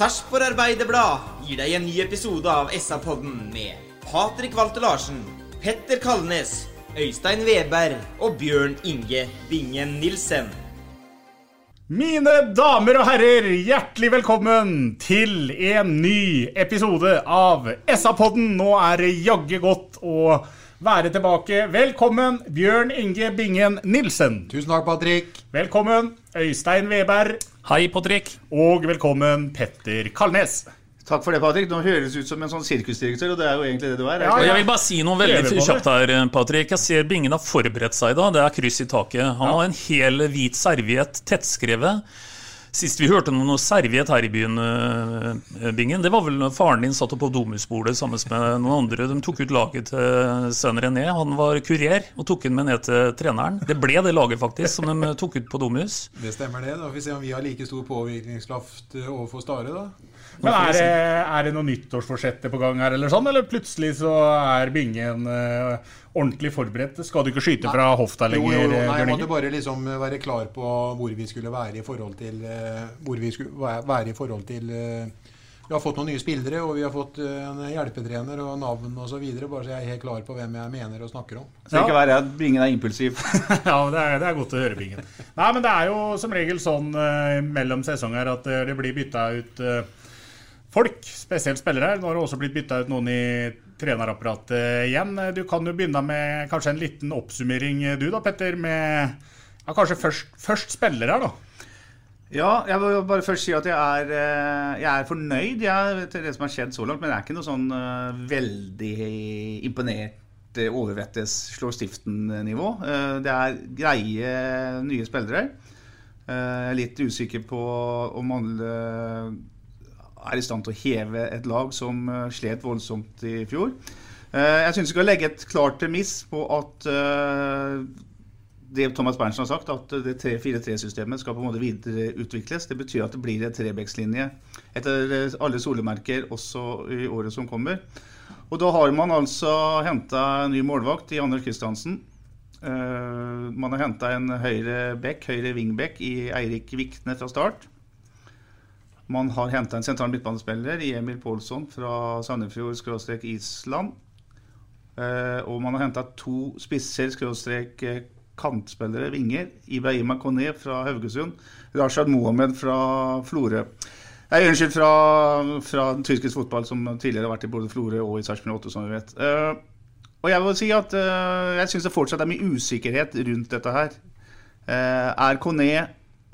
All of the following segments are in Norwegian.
Sarpsborg Arbeiderblad gir deg en ny episode av SA-podden med Patrik Walter Larsen, Petter Kalnes, Øystein Weberg og Bjørn Inge Bingen Nilsen. Mine damer og herrer, hjertelig velkommen til en ny episode av SA-podden. Nå er det jaggu godt å være tilbake. Velkommen, Bjørn Inge Bingen Nilsen. Tusen takk, Patrick. Velkommen, Øystein Weberg. Hei, Patrick. Og velkommen, Petter Kalnes. Takk for det, Patrick. Nå høres ut som en sånn sirkusdirektør, og det er jo egentlig det du er. Ja, ja. jeg vil bare si noe veldig kjapt her, Patrick. Jeg ser Bingen har forberedt seg i dag. Det er kryss i taket. Han har en hel hvit serviett, tettskrevet. Sist vi hørte noe serviett her i byen, eh, Bingen, det var vel når faren din satt oppe på domusbordet sammen med noen andre. De tok ut laget til sønnen René. Han var kurer og tok den med ned til treneren. Det ble det laget, faktisk, som de tok ut på domus. Det stemmer det. Da får vi se om vi har like stor påvirkningskraft eh, overfor Stare, da. Men er det, er det noe nyttårsforsettet på gang her, eller sånn? Eller plutselig så er Bingen eh, ordentlig forberedt? Skal du ikke skyte fra hofta lenger, jo, jo. Nei, jeg måtte bare liksom være klar på hvor vi skulle være i forhold til eh, Hvor vi skulle være i forhold til eh, Vi har fått noen nye spillere, og vi har fått eh, en hjelpetrener og navn osv. Bare så jeg er helt klar på hvem jeg mener og snakker om. Så ikke være at Bingen er impulsiv. Ja, det er, det er godt å høre, Bingen. Nei, men det er jo som regel sånn uh, mellom sesonger at eh, det blir bytta ut uh, folk, spesielt spillere. Nå har det også blitt bytta ut noen i trenerapparatet igjen. Eh, Du kan jo begynne med kanskje en liten oppsummering, eh, du da, Petter, med ja, kanskje først, først spillere da. Ja, jeg vil bare først si at jeg er, eh, jeg er fornøyd jeg, til det som har skjedd så langt. Men det er ikke noe sånn eh, veldig imponert eh, overvettes slår stiften-nivå. Eh, Det er greie nye spillere. Eh, Jeg er litt usikker på om alle er i stand til å heve et lag som eh, slet voldsomt i fjor. Eh, Jeg syns vi skal legge et klart premiss på at eh, det Thomas Berntsen har sagt, at det 3-4-3-systemet skal på en måte videreutvikles. Det betyr at det blir en trebekslinje etter alle solemerker også i året som kommer. Og da har man altså henta en ny målvakt i Anders Kristiansen. Man har henta en høyre back, høyre wingback i Eirik Vikne fra start. Man har henta en sentral midtbanespiller i Emil Pålsson fra Sandefjord-Island. Eh, og man har henta to spisser, skråstrek eh, vinger. Ibrahima Kone fra Haugesund. Rashad Mohammed fra Florø. Nei, unnskyld, fra, fra tyrkisk fotball, som tidligere har vært i både Florø og i Sarpsborg 8, som vi vet. Eh, og jeg vil si at jeg syns det fortsatt er mye usikkerhet rundt dette her. Er Kone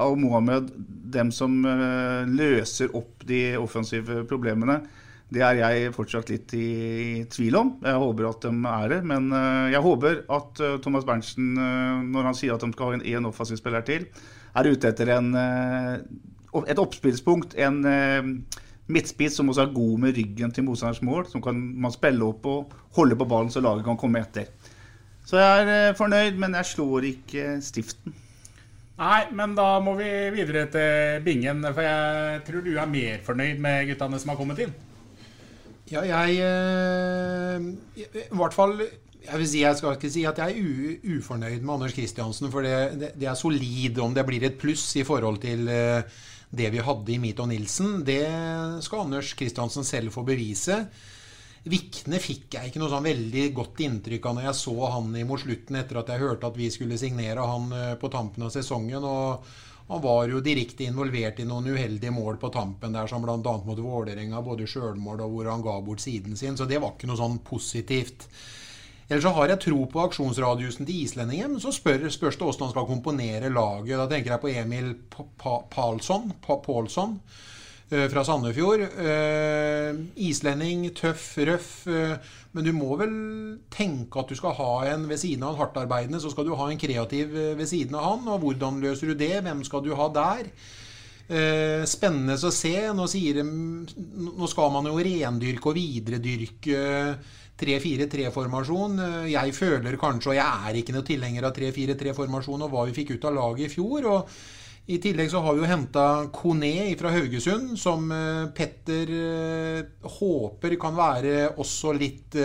og Mohammed dem som eh, løser opp de offensive problemene? Det er jeg fortsatt litt i tvil om. Jeg håper at de er det. Men eh, jeg håper at eh, Thomas Berntsen, når han sier at de skal ha en én offensiv spiller til, er ute etter en, et oppspillspunkt. En midtspiss som også er god med ryggen til motstanders mål. Som kan man spille opp og holde på ballen så laget kan komme etter. Så jeg er fornøyd, men jeg slår ikke stiften. Nei, men da må vi videre til Bingen, for jeg tror du er mer fornøyd med guttene som har kommet inn. Ja, jeg eh, I hvert fall jeg vil si, jeg skal ikke si at jeg er ufornøyd med Anders Kristiansen, for det, det, det er solid om det blir et pluss i forhold til eh, det vi hadde i Mito Nilsen. Det skal Anders Kristiansen selv få bevise. Vikne fikk jeg ikke noe sånn veldig godt inntrykk av når jeg så han mot slutten, etter at jeg hørte at vi skulle signere han eh, på tampen av sesongen. og han var jo direkte involvert i noen uheldige mål på tampen der, som bl.a. mot Vålerenga, både sjølmål og hvor han ga bort siden sin. Så det var ikke noe sånn positivt. Ellers så har jeg tro på aksjonsradiusen til islendingen, men så spør, spørs det hvordan han skal komponere laget. Da tenker jeg på Emil Pa- Pa- Palsson, fra Sandefjord. Eh, islending, tøff, røff. eh, men du må vel tenke at du skal ha en ved siden av en hardtarbeidende, så skal du ha en kreativ eh, ved siden av han. Og hvordan løser du det? Hvem skal du ha der? Eh, spennende å se. Nå, sier nå skal man jo rendyrke og videredyrke 3-4-3-formasjon. Eh, jeg føler kanskje, og jeg er ikke noe tilhenger av 3-4-3-formasjon og hva vi fikk ut av laget i fjor. og i tillegg så har vi jo henta Kone fra Haugesund, som eh, Petter eh, håper kan være også litt,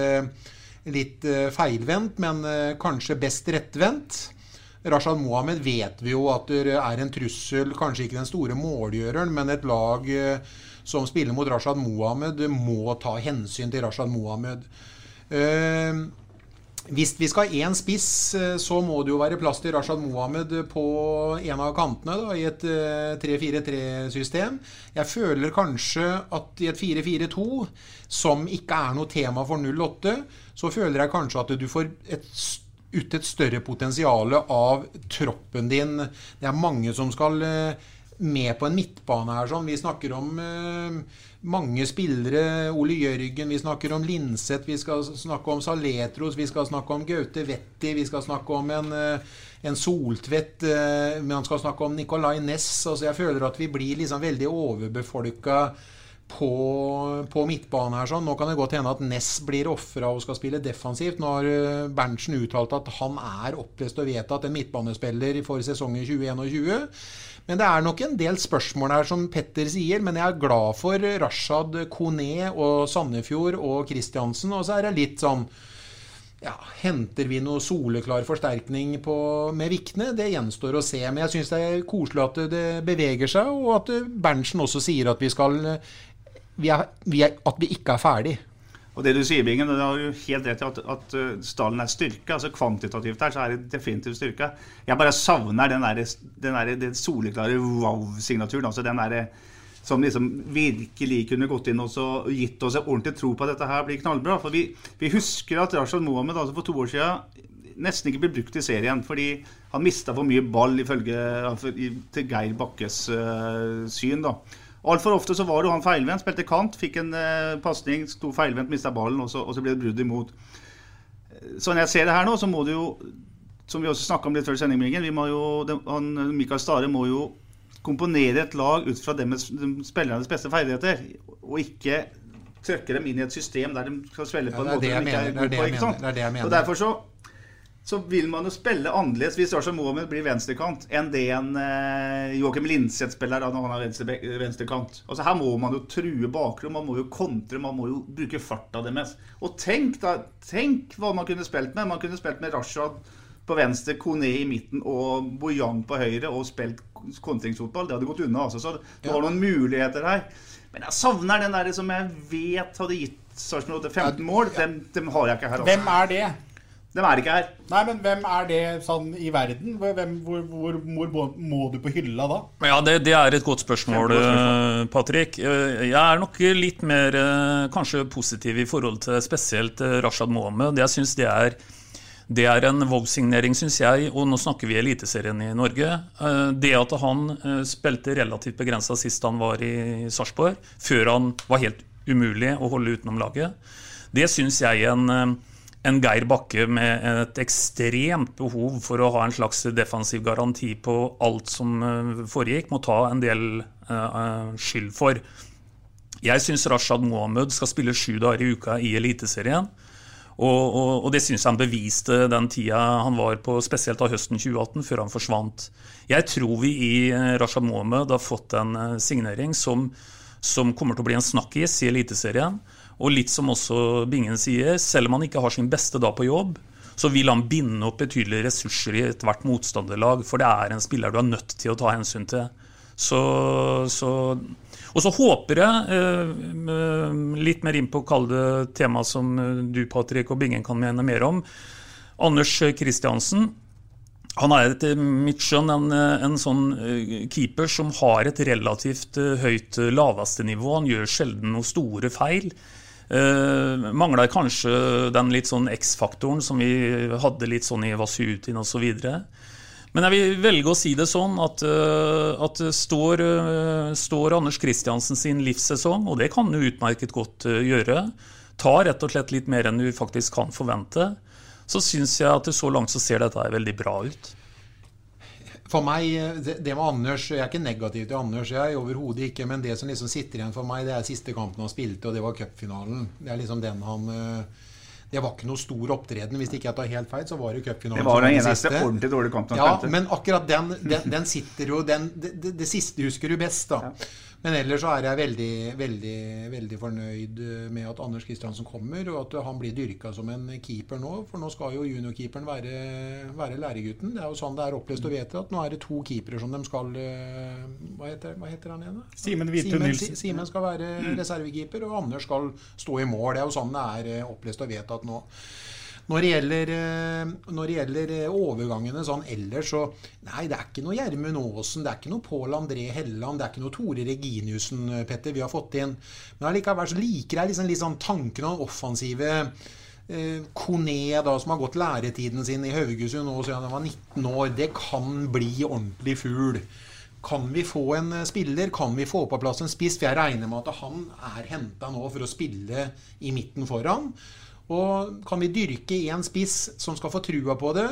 litt feilvendt, men kanskje best rettvendt. Rashad Mohammed vet vi jo at det er en trussel, kanskje ikke den store målgjøreren, men et lag eh, som spiller mot Rashad Mohammed, må ta hensyn til Rashad Mohammed. Eh, hvis vi skal ha én spiss, eh, så må det jo være plass til Rashad Mohammed på en av kantene da, i et 3-4-3-system. Jeg føler kanskje at i et 4-4-2, som ikke er noe tema for 08, så føler jeg kanskje at du får et ut et større potensial av troppen din. Det er mange som skal eh, med på en midtbane her. Sånn. Vi snakker om uh, mange spillere. Ole Jørgen, vi snakker om Linseth, vi skal snakke om Saletros, vi skal snakke om Gaute Vetti, vi skal snakke om en, uh, en Soltvedt, uh, man skal snakke om Nicolay Næss. Altså, jeg føler at vi blir liksom veldig overbefolka på, på midtbane her. sånn. Nå kan det godt hende at Ness blir ofra og skal spille defensivt. Nå har eh, Berntsen uttalt at han er opplest og vedtatt en midtbanespiller for sesongen 2021. Men det er nok en del spørsmål her, som Petter sier. Men jeg er glad for Rashad Kone og Sandefjord og Kristiansen. Og så er det litt sånn ja, Henter vi noe soleklar forsterkning på, med Vikne? Det gjenstår å se. Men jeg syns det er koselig at det beveger seg, og at Berntsen også sier at vi skal vi er, vi er, at vi ikke er ferdig. Og det du sier, Bingen, det har du helt rett i at, at uh, stallen er styrka. altså Kvantitativt her så er det definitivt styrka. Jeg bare savner den, der, den, der, den soleklare wow-signaturen. altså den der, Som liksom virkelig kunne gått inn og gitt oss en ordentlig tro på at dette her blir knallbra. For vi, vi husker at Rashad Mohammed altså for to år siden nesten ikke ble brukt i serien. Fordi han mista for mye ball, ifølge til Geir Bakkes uh, syn. da Altfor ofte så var det han feilvendt, spilte kant, fikk en eh, pasning, sto feilvendt, mista ballen, og så, og så, ble det brudd imot. Så når jeg ser det her nå, så må det jo, som vi også snakka om litt før sendingen, vi må jo, han, Mikael Stare må jo komponere et lag ut fra dem med spillernes beste ferdigheter, og ikke trykke dem inn i et system der de skal spille på en måte de ikke er gode på. ikke sant? Det er det jeg mener. Og derfor så så vil man jo spille annerledes hvis Rasha Mohammed blir venstrekant, enn det en eh, Joakim Linseth spiller når han er venstre, venstrekant. Altså Her må man jo true bakrom, man må jo kontre, man må jo bruke farta deres. Og tenk da, tenk hva man kunne spilt med. Man kunne spilt med Rashad på venstre, Kone i midten og Bojan på høyre og spilt kontringsfotball. Det hadde gått unna. altså, Så du har noen muligheter her. Men jeg savner den der som jeg vet hadde gitt Sarpsborg 15 mål. Dem, dem, har jeg ikke her. Altså. Hvem er det? De er ikke her. Nei, men hvem er det sånn i verden? Hvem, hvor, hvor, hvor, må du på hylla da? Ja, Det, det er et godt spørsmål, spørsmål. Eh, Patrick. Eh, jeg er nok litt mer eh, kanskje positiv i forhold til spesielt Rashad Mohammed. Jeg synes det er det er en Vov-signering, syns jeg, og nå snakker vi Eliteserien i Norge. Det at han spilte relativt begrensa sist han var i Sarpsborg, før han var helt umulig å holde utenom laget, det syns jeg en en Geir Bakke med et ekstremt behov for å ha en slags defensiv garanti på alt som eh, foregikk, må ta en del uh, skyld for. Jeg syns Rashad Mohammed skal spille sju dager i uka i Eliteserien. Og, og, og, det syns jeg han beviste den tida han var på, spesielt av høsten 2018, før han forsvant. Jeg tror vi i Rashad Mohammed har fått en signering som, som kommer til å bli en snakkis i Eliteserien. Og litt som også Bingen sier, selv om han ikke har sin beste dag på jobb, så vil han binde opp betydelige ressurser i ethvert motstanderlag. For det er en spiller du er nødt til å ta hensyn til. Så, så, og så håper jeg, eh, litt mer inn på å kalle det tema som du Patrick, og Bingen kan mene mer om, Anders Kristiansen. Han er etter mitt skjønn en, en, sånn eh, keeper som har et relativt eh, høyt laveste nivå. Han gjør sjelden noen store feil. Uh, mangler kanskje den litt sånn X-faktoren som vi hadde litt sånn i Vasutin osv. Men jeg vil velge å si det sånn at, uh, at står, uh, står, Anders Kristiansen sin livssesong, og det kan du utmerket godt gjøre, tar rett og slett litt mer enn du faktisk kan forvente, så syns jeg at så langt så ser dette veldig bra ut. For meg, det, det med Anders Jeg er ikke negativ til Anders, jeg overhodet ikke. Men det som liksom sitter igjen for meg, det er siste kampen han spilte, og det var cupfinalen. Det er liksom den han eh, det var ikke noe stor opptreden. Hvis ikke jeg tar helt feil, så var det cupfinalen. Det var den eneste siste. ordentlig dårlige kampen han Ja, spilte. men akkurat den, den, den sitter jo den, det, det, siste husker du best, da. Men ellers så er jeg veldig, veldig, veldig fornøyd med at Anders Kristiansen kommer, og at han blir dyrka som en keeper nå. For nå skal jo juniorkeeperen være, være læregutten. Det er jo sånn det er opplest og vedtatt. Nå er det to keepere som de skal eh, Hva heter, hva heter han igjen? Simen Hvithun Nilsen. Simen skal være reservekeeper, og Anders skal stå i mål. Det er jo sånn det er eh, opplest og vedtatt nå. Når det gjelder, eh, når det gjelder eh, overgangene sånn ellers, så Nei, det er ikke noe Gjermund Aasen, det er ikke noe Pål André Helland, det er ikke noe Tore Reginiussen, eh, Petter, vi har fått inn. Men allikevel så liker jeg liksom sånn tanken om offensive Kone, da, som har gått læretiden sin i Haugesund nå siden han var 19 år. Det kan bli ordentlig fugl. Kan vi få en spiller? Kan vi få på plass en spiss? For jeg regner med at han er henta nå for å spille i midten foran. Og kan vi dyrke én spiss som skal få trua på det,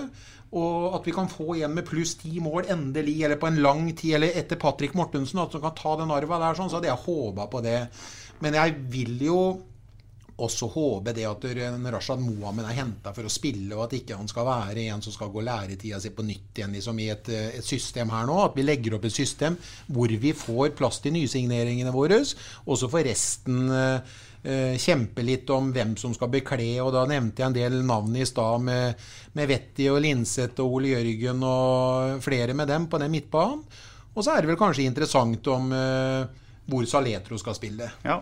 og at vi kan få en med pluss ti mål endelig, eller på en lang tid, eller etter Patrick Mortensen, at som kan ta den arva der, sånn, så hadde jeg håpa på det. Men jeg vil jo også håpe det at Rashad Mohammed er henta for å spille, og at ikke han skal være en som skal gå læretida si på nytt igjen liksom i et, et system her nå. At vi legger opp et system hvor vi får plass til nysigneringene våre, og så får resten eh, kjempe litt om hvem som skal bekle. og Da nevnte jeg en del navn i stad, med, med Vetti og Linseth og Ole Jørgen og flere med dem på den midtbanen. Og så er det vel kanskje interessant om eh, hvor Saletro skal spille. Ja.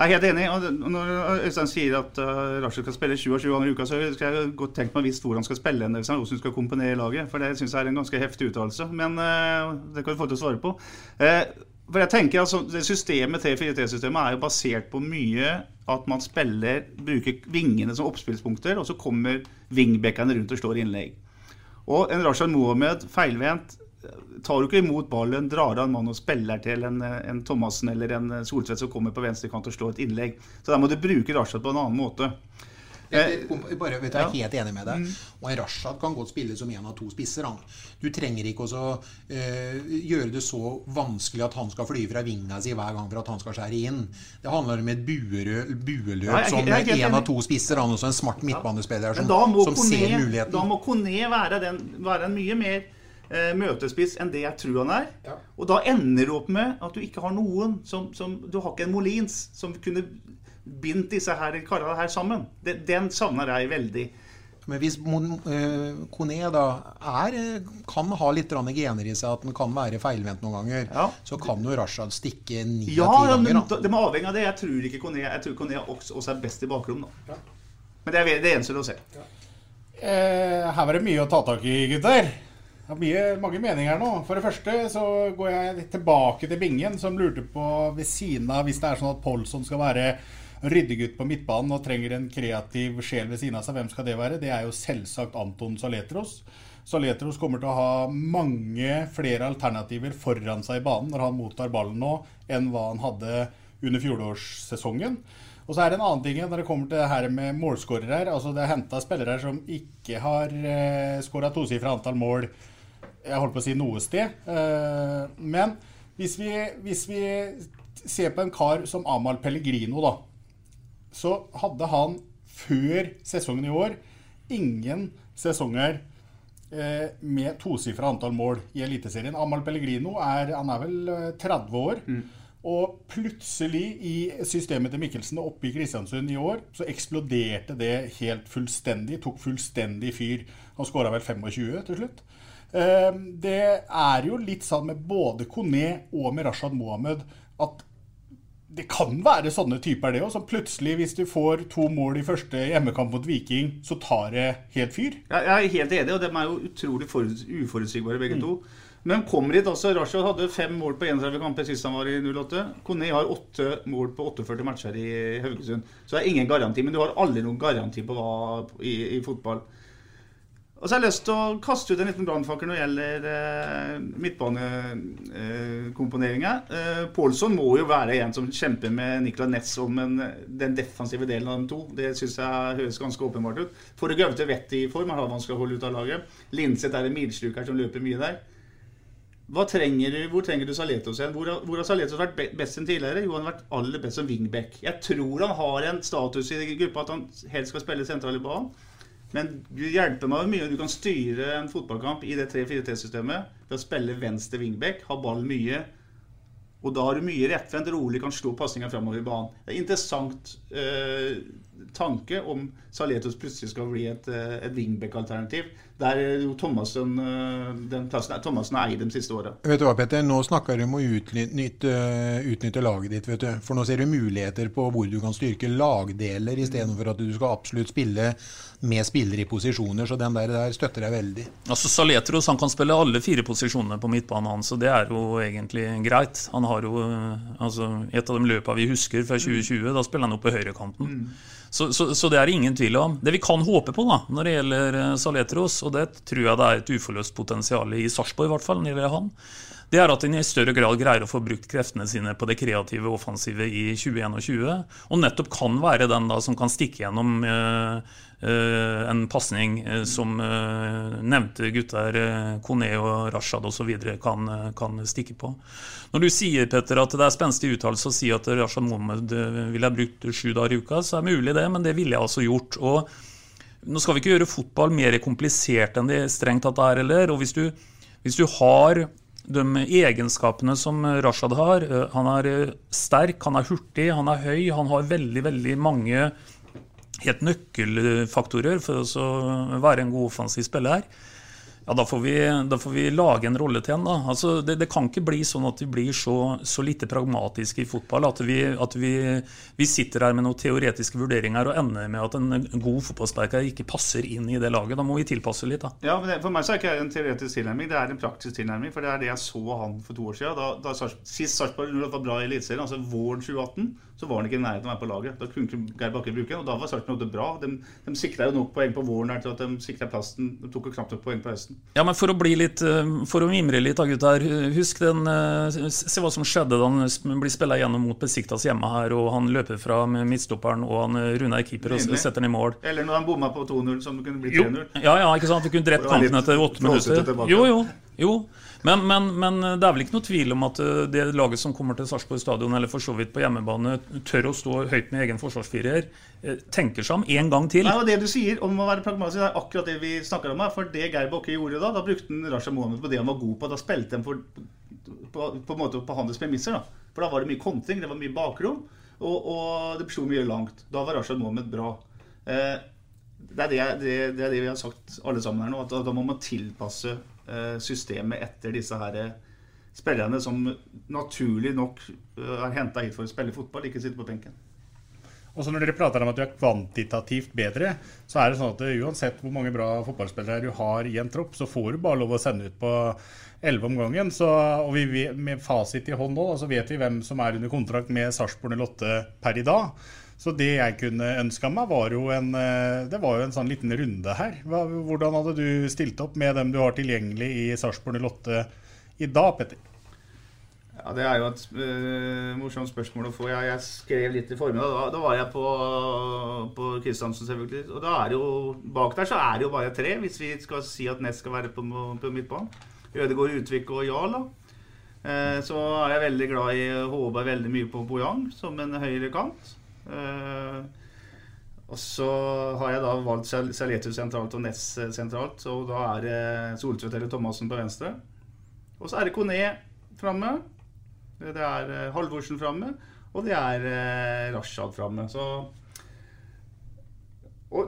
Jeg er helt enig. og Når Øystein sier at uh, Rashid skal spille 27 ganger i uka, så skal jeg godt tenke meg visst hvor han skal spille hen, hvis han skal komponere laget. For det syns jeg er en ganske heftig uttalelse. Men uh, det kan vi få til å svare på. Uh, for jeg tenker altså, det systemet 3-4-3-systemet er jo basert på mye at man spiller, bruker vingene som oppspillspunkter, og så kommer wingbackene rundt og slår innlegg. Og en Rashad Mohammed feilvendt tar jo ikke imot ballen, drar av en mann og spiller til en, en Thomassen eller en Soltvedt som kommer på venstre kant og slår et innlegg. Så der må du bruke Rashad på en annen måte. Jeg, bare, vet du, jeg er helt enig med deg. Og en Rashad kan godt spille som en av to spisser. Han. Du trenger ikke å uh, gjøre det så vanskelig at han skal fly fra vinga si hver gang for at han skal skjære inn. Det handler om et buerø, bueløp Ja, som en av to spisser. Han også en smart midtbanespiller som, som Kone, ser muligheten. da må Kone være, den, være en mye mer uh, møtespiss enn det jeg tror han er. Og da ender du opp med at du ikke har noen som, som Du har ikke en Molins som kunne bindt disse her karene her sammen. Den, den savner jeg veldig. Men hvis Mon- eh, Kone da er, kan ha litt gener i seg, at den kan være feilvendt noen ganger, så kan jo Rashad stikke ni Ja, av ti ja, men ganger. Da. da- det må avhenge av det. Jeg tror ikke Kone, jeg tror Kone også, også er best i bakrom. Da. Men det er det gjenstår å se. Eh, her var det mye å ta tak i, gutter. Det er mye, mange meninger nå. For det første så går jeg tilbake til Bingen, som lurte på ved siden av Hvis det er sånn at Polson skal være ryddegutt på midtbanen og trenger en kreativ sjel ved siden av seg, hvem skal det være? Det er jo selvsagt Anton Saletros. Saletros kommer til å ha mange flere alternativer foran seg i banen når han mottar ballen nå, enn hva han hadde under fjorårssesongen. Og så er det en annen ting når det kommer til det her med målskårere. Altså det er henta spillere her som ikke har eh, skåra tosifra antall mål jeg holdt på å si noe sted. Eh, men hvis vi, hvis vi ser på en kar som Amahl Pellegrino, da, så hadde han før sesongen i år ingen sesonger eh, med tosifra antall mål i Eliteserien. Amahl Pellegrino er, han er vel eh, 30 år. Og plutselig, i systemet til Mikkelsen og oppe i Kristiansund i år, så eksploderte det helt fullstendig. Tok fullstendig fyr. Han skåra vel 25 til slutt. Eh, Det er jo litt sånn med både Kone og med Rashad Mohammed at det kan være sånne typer, det òg. Som plutselig, hvis du får to mål i første hjemmekamp mot Viking, så tar det helt fyr. Jeg er helt enig, og de er jo utrolig uforutsigbare begge to. Men kommer hit også, Rashad hadde fem mål på 31 kamper sist han var i 08. Kone har åtte mål på 48 matcher i Haugesund. Så det er ingen garanti, men du har aldri noen garanti på hva i, i fotball. Og så har jeg lyst til å kaste ut en liten brannfakkel når det gjelder eh, midtbanekomponeringa. Eh, Pålsson må jo være en som kjemper med Niklas Ness om en, den defensive delen av de to. Det syns jeg høres ganske åpenbart ut. Får du Gaute vett i form, han har vanskelig å holde ut av laget. Linseth er en milsluker som løper mye der. trenger du, hvor trenger du Saletos igjen? Hvor, hvor har Saletos vært best enn tidligere? Jo, han har vært aller best som wingback. Jeg tror han har en status i gruppa at han helst skal spille sentral i banen. Men du hjelper meg jo mye. Du kan styre en fotballkamp i det 3-4-3-systemet ved å spille venstre wingback, ha ball mye. Og da har du mye rettvendt, rolig, kan slå pasninga framover i banen. Det er en interessant eh, tanke om Saletos plutselig skal bli et, eh, et wingback-alternativ. Der er jo Thomassen, eh, den plassen Thomassen har eid de siste åra. Vet du hva, Petter? Nå snakker du om å utnytte, utnytte laget ditt. vet du. For nå ser du muligheter på hvor du kan styrke lagdeler, istedenfor at du skal absolutt spille med spillere i posisjoner. Så den der, der støtter jeg veldig. Altså Saletros han kan spille alle fire posisjonene på midtbanen hans, og det er jo egentlig greit. Han har jo eh, altså, Et av de løpene vi husker fra 2020, da spiller han jo på høyrekanten. Så, så, så det er det ingen tvil om. Det vi kan håpe på da, når det gjelder eh, Saletros, og det tror jeg det er et uforløst potensial i Sarpsborg, i hvert fall, når det han, det er at en i større grad greier å få brukt kreftene sine på det kreative og offensive i 2021, og nettopp kan være den da som kan stikke gjennom eh, eh, en pasning eh, som eh, nevnte gutter, eh, Kone og Rashad osv. Kan, eh, kan stikke på. Når du sier Petter, at det er spenstig uttalelse å si at Rashad Mohammed ville ha brukt sju dager i uka, så er det mulig det, men det ville jeg altså gjort. og nå skal vi ikke gjøre fotball mer komplisert enn det strengt tatt er, heller. Og hvis du, hvis du har de egenskapene som Rashad har eh, Han er eh, sterk, han er hurtig, han er høy, han har veldig, veldig mange helt nøkkelfaktorer for å være en god offensiv spiller. Ja, da får, vi, da får vi lage en rolle til en. da. Altså, det, det kan ikke bli sånn at vi blir så, så lite pragmatiske i fotball at, vi, at vi, vi sitter her med noen teoretiske vurderinger og ender med at en god fotballsterker ikke passer inn i det laget. Da må vi tilpasse litt. da. Ja, men det, For meg så er det ikke en teoretisk tilnærming, det er en praktisk tilnærming. For det er det jeg så han for to år siden. Da, da sist Sarpsborg var bra i Eliteserien, altså våren 2018, så var han ikke i nærheten av å være på laget. Da kunne ikke Geir Bakke bruke den, og da var Sarpsborg bra. De, de sikra jo nok poeng på våren her til at de sikra plassen. De tok jo knapt nok poeng på høsten. Ja, men For å bli litt, eh, for å mimre litt, da, gutter. Husk den, eh, se hva som skjedde da han blir spilla gjennom mot Besiktas hjemme her, og han løper fra med midtstopperen, og han runder Rune er keeper og setter den i mål. Eller når han bomma på 2-0, som kunne bli 3-0. ja, ja, ikke sant? Vi kunne drept kampen etter åtte minutter. Jo, jo, jo. Men, men, men det er vel ikke noe tvil om at eh, det laget som kommer til Sarpsborg stadion, eller for så vidt på hjemmebane, tør å stå høyt med egen forsvarsfirer, eh, tenker seg om en gang til. Nei, og Det du sier om å være pragmatisk, er akkurat det vi snakker om her. For det Geir Bakke gjorde da, da brukte han Rasha Mohammed på det han var god på. Da spilte han for, på, på, en måte på hans premisser. da. For da var det mye kontring, det var mye bakrom, og, og det slo mye langt. Da var Rasha Mohammed bra. Eh, det, er det, det, det er det vi har sagt alle sammen her nå, at da, må man tilpasse eh, systemet etter disse her eh, spillerne som naturlig nok eh, er henta hit for å spille fotball, ikke sitte på benken. Og så Når dere prater om at du er kvantitativt bedre, så er det sånn at uansett hvor mange bra fotballspillere du har i en tropp, så får du bare lov å sende ut på elleve om gangen. Så, og vi, med fasit i hånd nå, så vet vi hvem som er under kontrakt med Sarpsborg 08 per i dag. Så det jeg kunne ønska meg, var jo en, eh, det var jo en sånn liten runde her. Hvordan hadde du stilt opp med dem du har tilgjengelig i Sarpsborg 08 i dag, Petter? Ja, Det er jo et uh, morsomt spørsmål å få. Jeg, jeg skrev litt i formiddag. Da, da var jeg på, på Kristiansen, selvfølgelig. Og da er jo, bak der så er det jo bare tre, hvis vi skal si at Ness skal være på, på midtbanen. Ødegaard, Utvik og Jarl. da. Eh, så er jeg veldig glad i Håvard veldig mye på Bojang som en høyre kant. Eh, og så har jeg da valgt Sal- sentralt og Ness sentralt. Og da er det Soltvedt eller Thomassen på venstre. Og så er det Kone framme. Det er eh, Halvorsen framme, og det er eh, Rashad framme. Så Og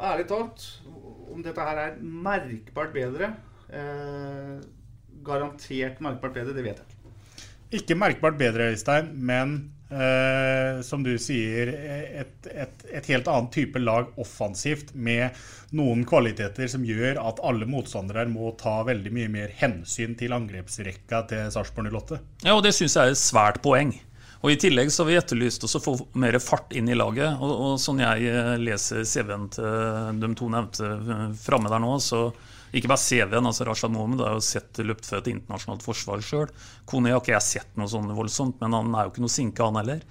ærlig talt, om dette her er merkbart bedre eh, Garantert merkbart bedre, det vet jeg ikke. Ikke merkbart bedre, Øystein, men eh, som du sier, et, et, et helt annet type lag offensivt med noen kvaliteter som gjør at alle motstandere må ta veldig mye mer hensyn til angrepsrekka til Sarpsborg 08. Ja, og det syns jeg er et svært poeng. Og I tillegg så har vi etterlyst oss å få mer fart inn i laget. Og, og sånn jeg eh, leser CV-en til de to nevnte eh, framme der nå, så ikke bare CV-en, altså Rashad Mohammed har jo sett løpt for et internasjonalt forsvar sjøl. Kone har ikke jeg sett noe sånn voldsomt, men han er jo ikke noe sinke, han heller.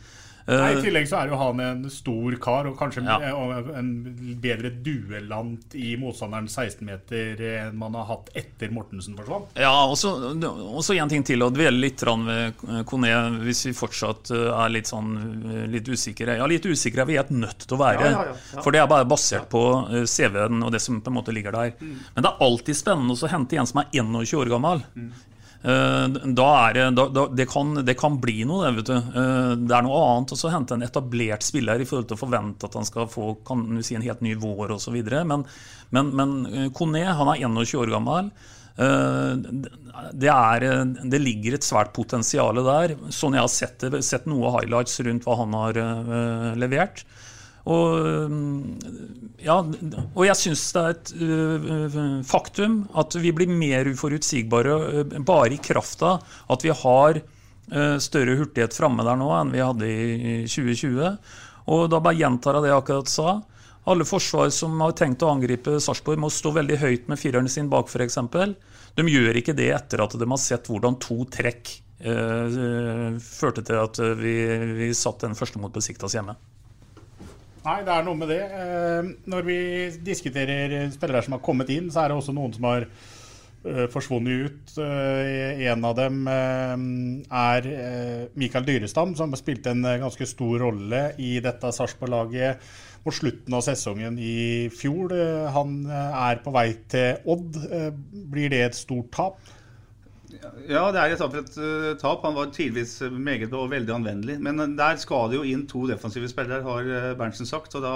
Nei, I Eh, tillegg så er jo han en stor kar, og kanskje Ja. eh, en bedre duellant i motstanderens 16-meter enn man har hatt etter Mortensen forsvant. Ja, og så én en ting til, å dvele litt ved Kone, hvis vi fortsatt eh, er litt sånn litt usikre. Ja, litt usikre er vi helt nødt til å være. Ja, ja, ja, ja. For det er bare basert på CV-en og det som på en måte ligger der. Mm. Men det er alltid spennende å hente en som er 21 år gammel. Er det, da, det, kan, det kan bli noe, det. Eh, Det er noe annet å hente en etablert spiller i forhold til å forvente at han skal få si, en helt ny vår osv. Men, men, men eh, Kone han er 21 år gammel. Eh, Det, er, det ligger et svært potensial der. Sånn jeg har sett, sett noe highlights rundt hva han har eh, levert. Og, ja, og jeg syns det er et uh, faktum at vi blir mer uforutsigbare uh, bare i kraft av at vi har uh, større hurtighet framme der nå enn vi hadde i 2020. Og da bare gjentar jeg det jeg akkurat sa. Alle forsvar som har tenkt å angripe Sarpsborg, må stå veldig høyt med fireren sin bak, f.eks. De gjør ikke det etter at de har sett hvordan to trekk førte til at vi, vi satt den første mot Besiktas hjemme. Nei, det er noe med det. Eh, Når vi diskuterer spillere som har kommet inn, så er det også noen som har eh, forsvunnet ut. Eh, En av dem er Mikael Dyrestam, som spilte en ganske stor rolle i dette Sarpsborg-laget mot slutten av sesongen i fjor. Han er på vei til Odd. Blir det et stort tap? Ja, det er et tap for et eh, tap. Han var tidvis meget og veldig anvendelig. Men eh, der skal det jo inn to defensive spillere, har eh, Berntsen sagt. Og da,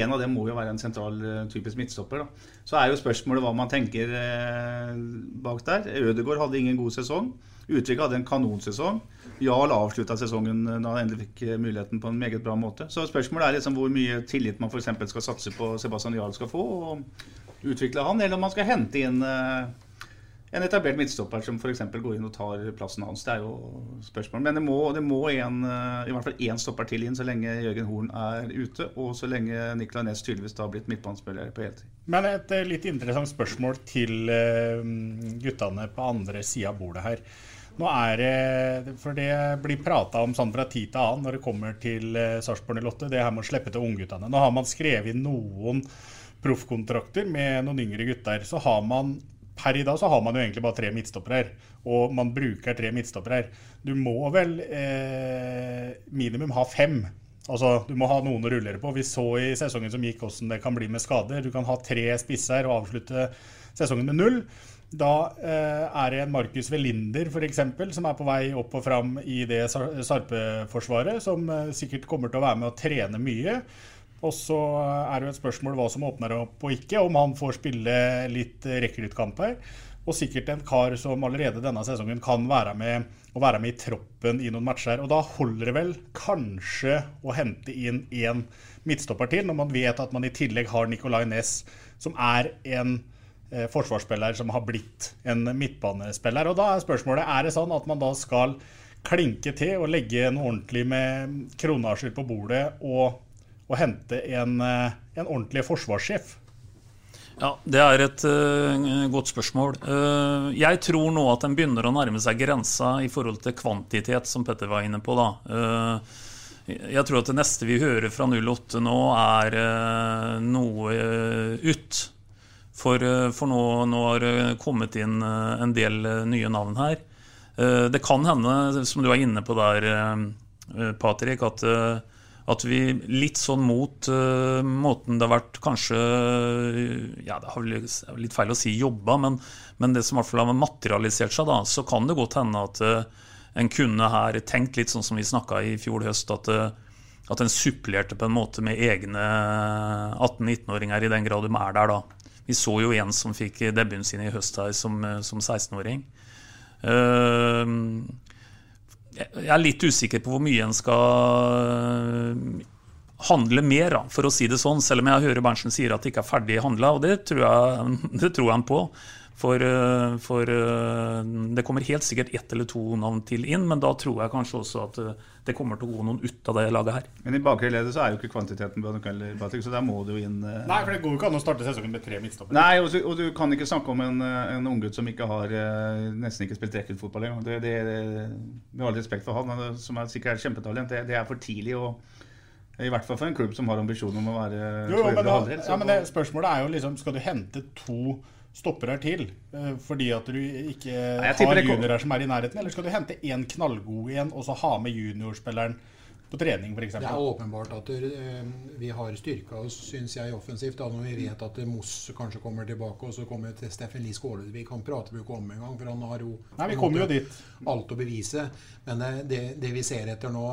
en av dem må jo være en sentral typisk midtstopper. Da. Så er jo spørsmålet hva man tenker eh, bak der. Ødegaard hadde ingen god sesong. Utvik hadde en kanonsesong. Jarl avslutta sesongen da han endelig fikk muligheten på en meget bra måte. Så spørsmålet er liksom hvor mye tillit man f.eks. skal satse på Sebastian Jarl skal få, og utvikle han, eller om man skal hente inn eh, en etablert midtstopper som f.eks. går inn og tar plassen hans. Det er jo spørsmål. Men det må, det må en, eh, i hvert fall én stopper til inn så lenge Jørgen Horn er ute, og så lenge Nicolay Næss tydeligvis da har blitt midtbanespiller på heltid. Men et eh, litt interessant spørsmål til eh, guttene på andre sida av bordet her. Nå er det, for det blir prata om sånn fra tid til annen når det kommer til Sarpsborg 08, det her med å slippe til ungguttene. Nå har man skrevet noen proffkontrakter med noen yngre gutter. Så har man per i dag så har man jo egentlig bare tre midtstoppere her. Og man bruker tre midtstoppere her. Du må vel eh, minimum ha fem. Altså, Du må ha noen å rullere på. Vi så i sesongen som gikk hvordan det kan bli med skader. Du kan ha tre spisser og avslutte sesongen med null. Da eh, er det en Markus Velinder eksempel, som er på vei opp og fram i det Sar- Sarpe-forsvaret, som eh, sikkert kommer til å være med og trene mye. Og så er det jo et spørsmål hva som åpner opp og ikke, om han får spille litt rekruttkamper. Og sikkert en kar som allerede denne sesongen kan være med, være med i troppen i noen matcher. Og da holder det vel kanskje å hente inn én midtstopper til, når man vet at man i tillegg har Nicolay Næss, som er en eh, forsvarsspiller som har blitt en midtbanespiller. Og da er spørsmålet er det sånn at man da skal klinke til og legge noe ordentlig med kronasjer på bordet og, og hente en, eh, en ordentlig forsvarssjef? Ja, Det er et uh, godt spørsmål. Uh, jeg tror nå at den begynner å nærme seg grensa i forhold til kvantitet, som Petter var inne på. da. Uh, jeg tror at det neste vi hører fra 08 nå, er noe ut. For, for nå, nå har det kommet inn en del nye navn her. Det kan hende, som du er inne på der, Patrick, at at vi litt sånn mot uh, måten det har vært kanskje Ja, det er vel litt feil å si jobba, men, men det som i hvert fall har materialisert seg, da, så kan det godt hende at uh, en kunne her tenkt litt sånn som vi snakka i fjor høst, at, uh, at en supplerte på en måte med egne 18-19-åringer i den grad de er der, da. Vi så jo en som fikk debuten sin i høst her som, eh, som 16-åring. Eh, jeg er litt usikker på hvor mye en skal handle mer, for å si det sånn. Selv om jeg hører Berntsen sier at det ikke er ferdig handla, og det tror jeg, det tror jeg han på. For, eh, for eh, det kommer helt sikkert ett eller to navn til inn, men da tror jeg kanskje også at eh, det kommer til å gå noen ut av det laget her. Men i bakre ledet så er jo ikke kvantiteten bra nok heller, Patrick, så der må du jo inn eh, Nei, for det går jo ikke an å starte sesongen med tre midtstoppere. Nei, og, så- og du kan ikke snakke om en, en unggutt som ikke har nesten ikke spilt rekruttfotball engang. Det, det, det, med all respekt for han, han, som er sikkert er et kjempetalent, det, det er for tidlig. å I hvert fall for en klubb som har ambisjoner om å være Jo, jo, men, da, halvdel. så- ja, men det, spørsmålet er jo liksom Skal du hente to stoppere til eh, fordi at du ikke har juniorer som er i nærheten? Eller skal du hente én knallgod en, og så ha med juniorspilleren på trening, f.eks.? Det er åpenbart at eh, vi har styrka oss, syns jeg, offensivt. Da, når vi vet at Moss kanskje kommer tilbake, og så kommer til Steffen Lie. Han prater vi jo ikke om engang, for han har jo Nei, vi jo dit. alt å bevise. Men det, det, vi ser etter nå,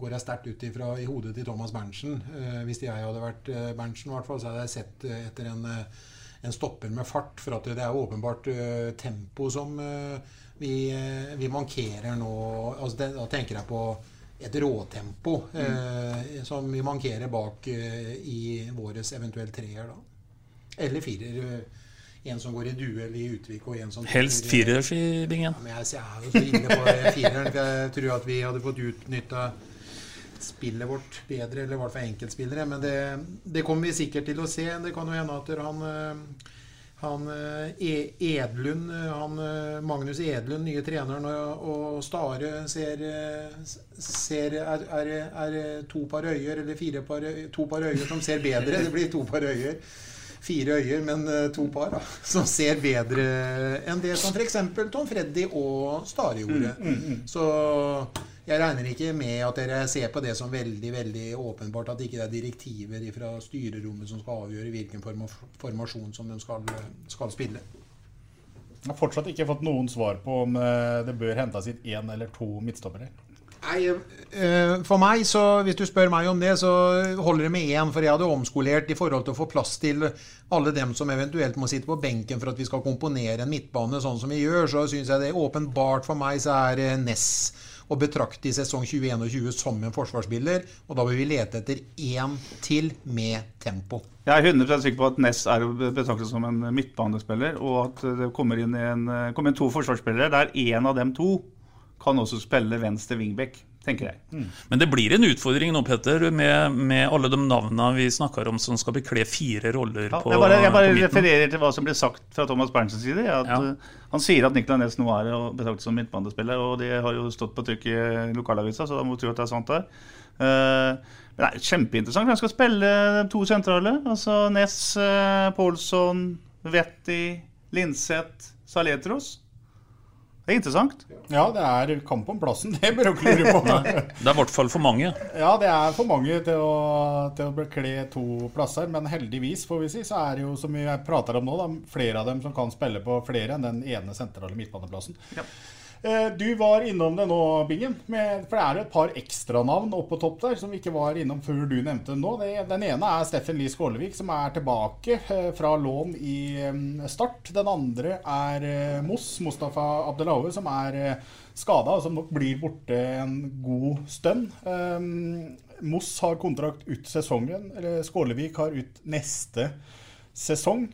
går jeg sterkt ut ifra i hodet til Thomas Berntsen. Eh, hvis jeg hadde vært eh, Berntsen, i hvert fall, så hadde jeg sett eh, etter en, eh, en stopper med fart. For at det er åpenbart uh, tempo som uh, vi, uh, vi mankerer nå. Altså, det, da tenker jeg på et råtempo mm. som vi mankerer bak i våres eventuelt treer, da. Eller firer. En som går i duell i Utvik, og en som Helst firer, i Bingen. ja, men jeg jeg er jo så inne på fireren. For jeg tror at vi hadde fått utnytta spillet vårt bedre, eller i hvert fall enkeltspillere. Men det, det kommer vi sikkert til å se. Det kan jo hende at han, eh, han eh, E- Edlund, eh, han, Magnus Edlund, nye treneren, og, Stare ser, ser er, er, er to par øyer, eller fire par, to par øyer som ser bedre. Det blir to par øyer. Fire øyer, men to par, da. Som ser bedre enn det som f.eks. Tom Freddy og Stare gjorde. Så jeg regner ikke med at dere ser på det som veldig veldig åpenbart at ikke det er direktiver fra styrerommet som skal avgjøre hvilken form formasjon som de skal, skal spille. Jeg har fortsatt ikke fått noen svar på om eh, det bør hentes inn én eller to midtstoppere. Nei, eh, For meg, så hvis du spør meg om det, så holder det med én. For jeg hadde omskolert i forhold til å få plass til alle dem som eventuelt må sitte på benken for at vi skal komponere en midtbane sånn som vi gjør. Så syns jeg det er åpenbart for meg så er eh, Ness å betrakte i sesong 2021 som en forsvarsspiller. Og da vil vi lete etter én til med tempo. Jeg er 100% sikker på at Ness er å betrakte som en midtbanespiller, og at det kommer inn, en, kommer inn to forsvarsspillere der én av dem to kan også spille venstre wingback, tenker jeg. Men det blir en utfordring nå, Petter, med, med alle de navnene vi snakker om som skal bekle fire roller Ja, på, jeg bare, jeg bare refererer til hva som ble sagt fra Thomas Berntsens side. At, Ja. uh, han sier at Nicolay Næss nå er å betrakte som midtbanespiller, og det har jo stått på trykk i lokalavisa, så da må vi tro at det er sant der. Uh, men det er kjempeinteressant. Han skal spille to sentrale. Altså Næss, uh, Pålsson, Vetti, Linseth, Saletros. Det er interessant. Ja, det er kamp om plassen. Det bør dere lure på. Det er i hvert fall for mange. Ja, det er for mange til å, til å bekle to plasser, men heldigvis får vi si, så er det jo, som vi prater om nå, da, flere av dem som kan spille på flere enn den ene sentrale midtbaneplassen. Eh, Du var innom det nå, Bingen. For det er jo et par ekstranavn oppe på topp der som vi ikke var innom før du nevnte det nå. Den ene er Steffen Lie Skålevik, som er tilbake eh, fra lån i eh, Start. Den andre er eh, Moss, Mustafa Abdelaue, som er eh, skada, og som nok blir borte en god stund. Moss har kontrakt ut sesongen, eller Skålevik har ut neste sesong.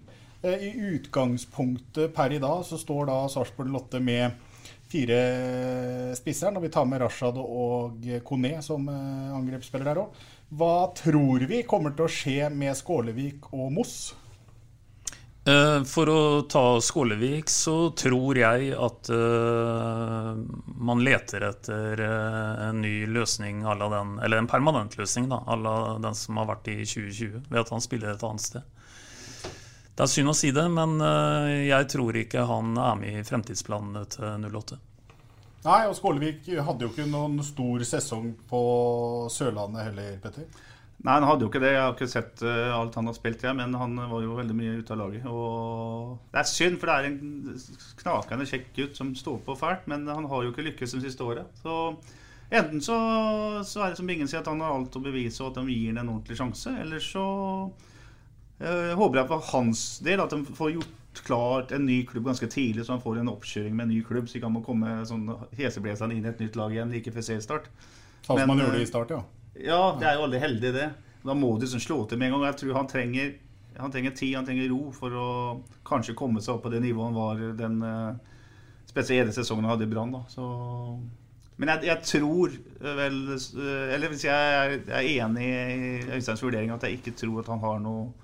Eh, I utgangspunktet per i dag så står da Sarpsborg Lotte med fire spisser, når vi tar med Rashad og Kone som eh, angrepsspiller der òg. Hva tror vi kommer til å skje med Skålevik og Moss? Eh, For å ta Skålevik, så tror jeg at uh, man leter etter en ny løsning den, eller en permanent løsning da, à la den som har vært i 2020, ved at han spiller et annet sted. Det er synd å si det, men eh, jeg tror ikke han er med i fremtidsplanene til 08. Nei, og Skålevik hadde jo ikke noen stor sesong på Sørlandet heller, Petter. Nei, han hadde jo ikke det. Jeg har ikke sett eh, alt han har spilt, jeg, men han var jo veldig mye ute av laget. Og det er synd, for det er en knakende kjekk gutt som står på fælt, men han har jo ikke lykkes de siste året. Så enten så, så er det som Bingen sier, at han har alt å bevise, og at de gir ham en ordentlig sjanse, eller så eh, håper jeg for hans del at de får gjort klart en ny klubb ganske tidlig, så han får en oppkjøring med en ny klubb, så ikke han må komme sånn heseblesende inn i et nytt lag igjen like før seriestart. Sånn som han gjorde eh, i start, ja. Ja, det er jo aldri heldig, det. Da må du liksom slå til med en gang. Jeg tror han trenger Han trenger tid, han trenger ro for å kanskje komme seg opp på det nivået han var den uh, spesielle sesongen han hadde i Brann. Men jeg, jeg, tror vel Eller hvis jeg er, er enig i Øysteins vurdering at jeg ikke tror at han har noe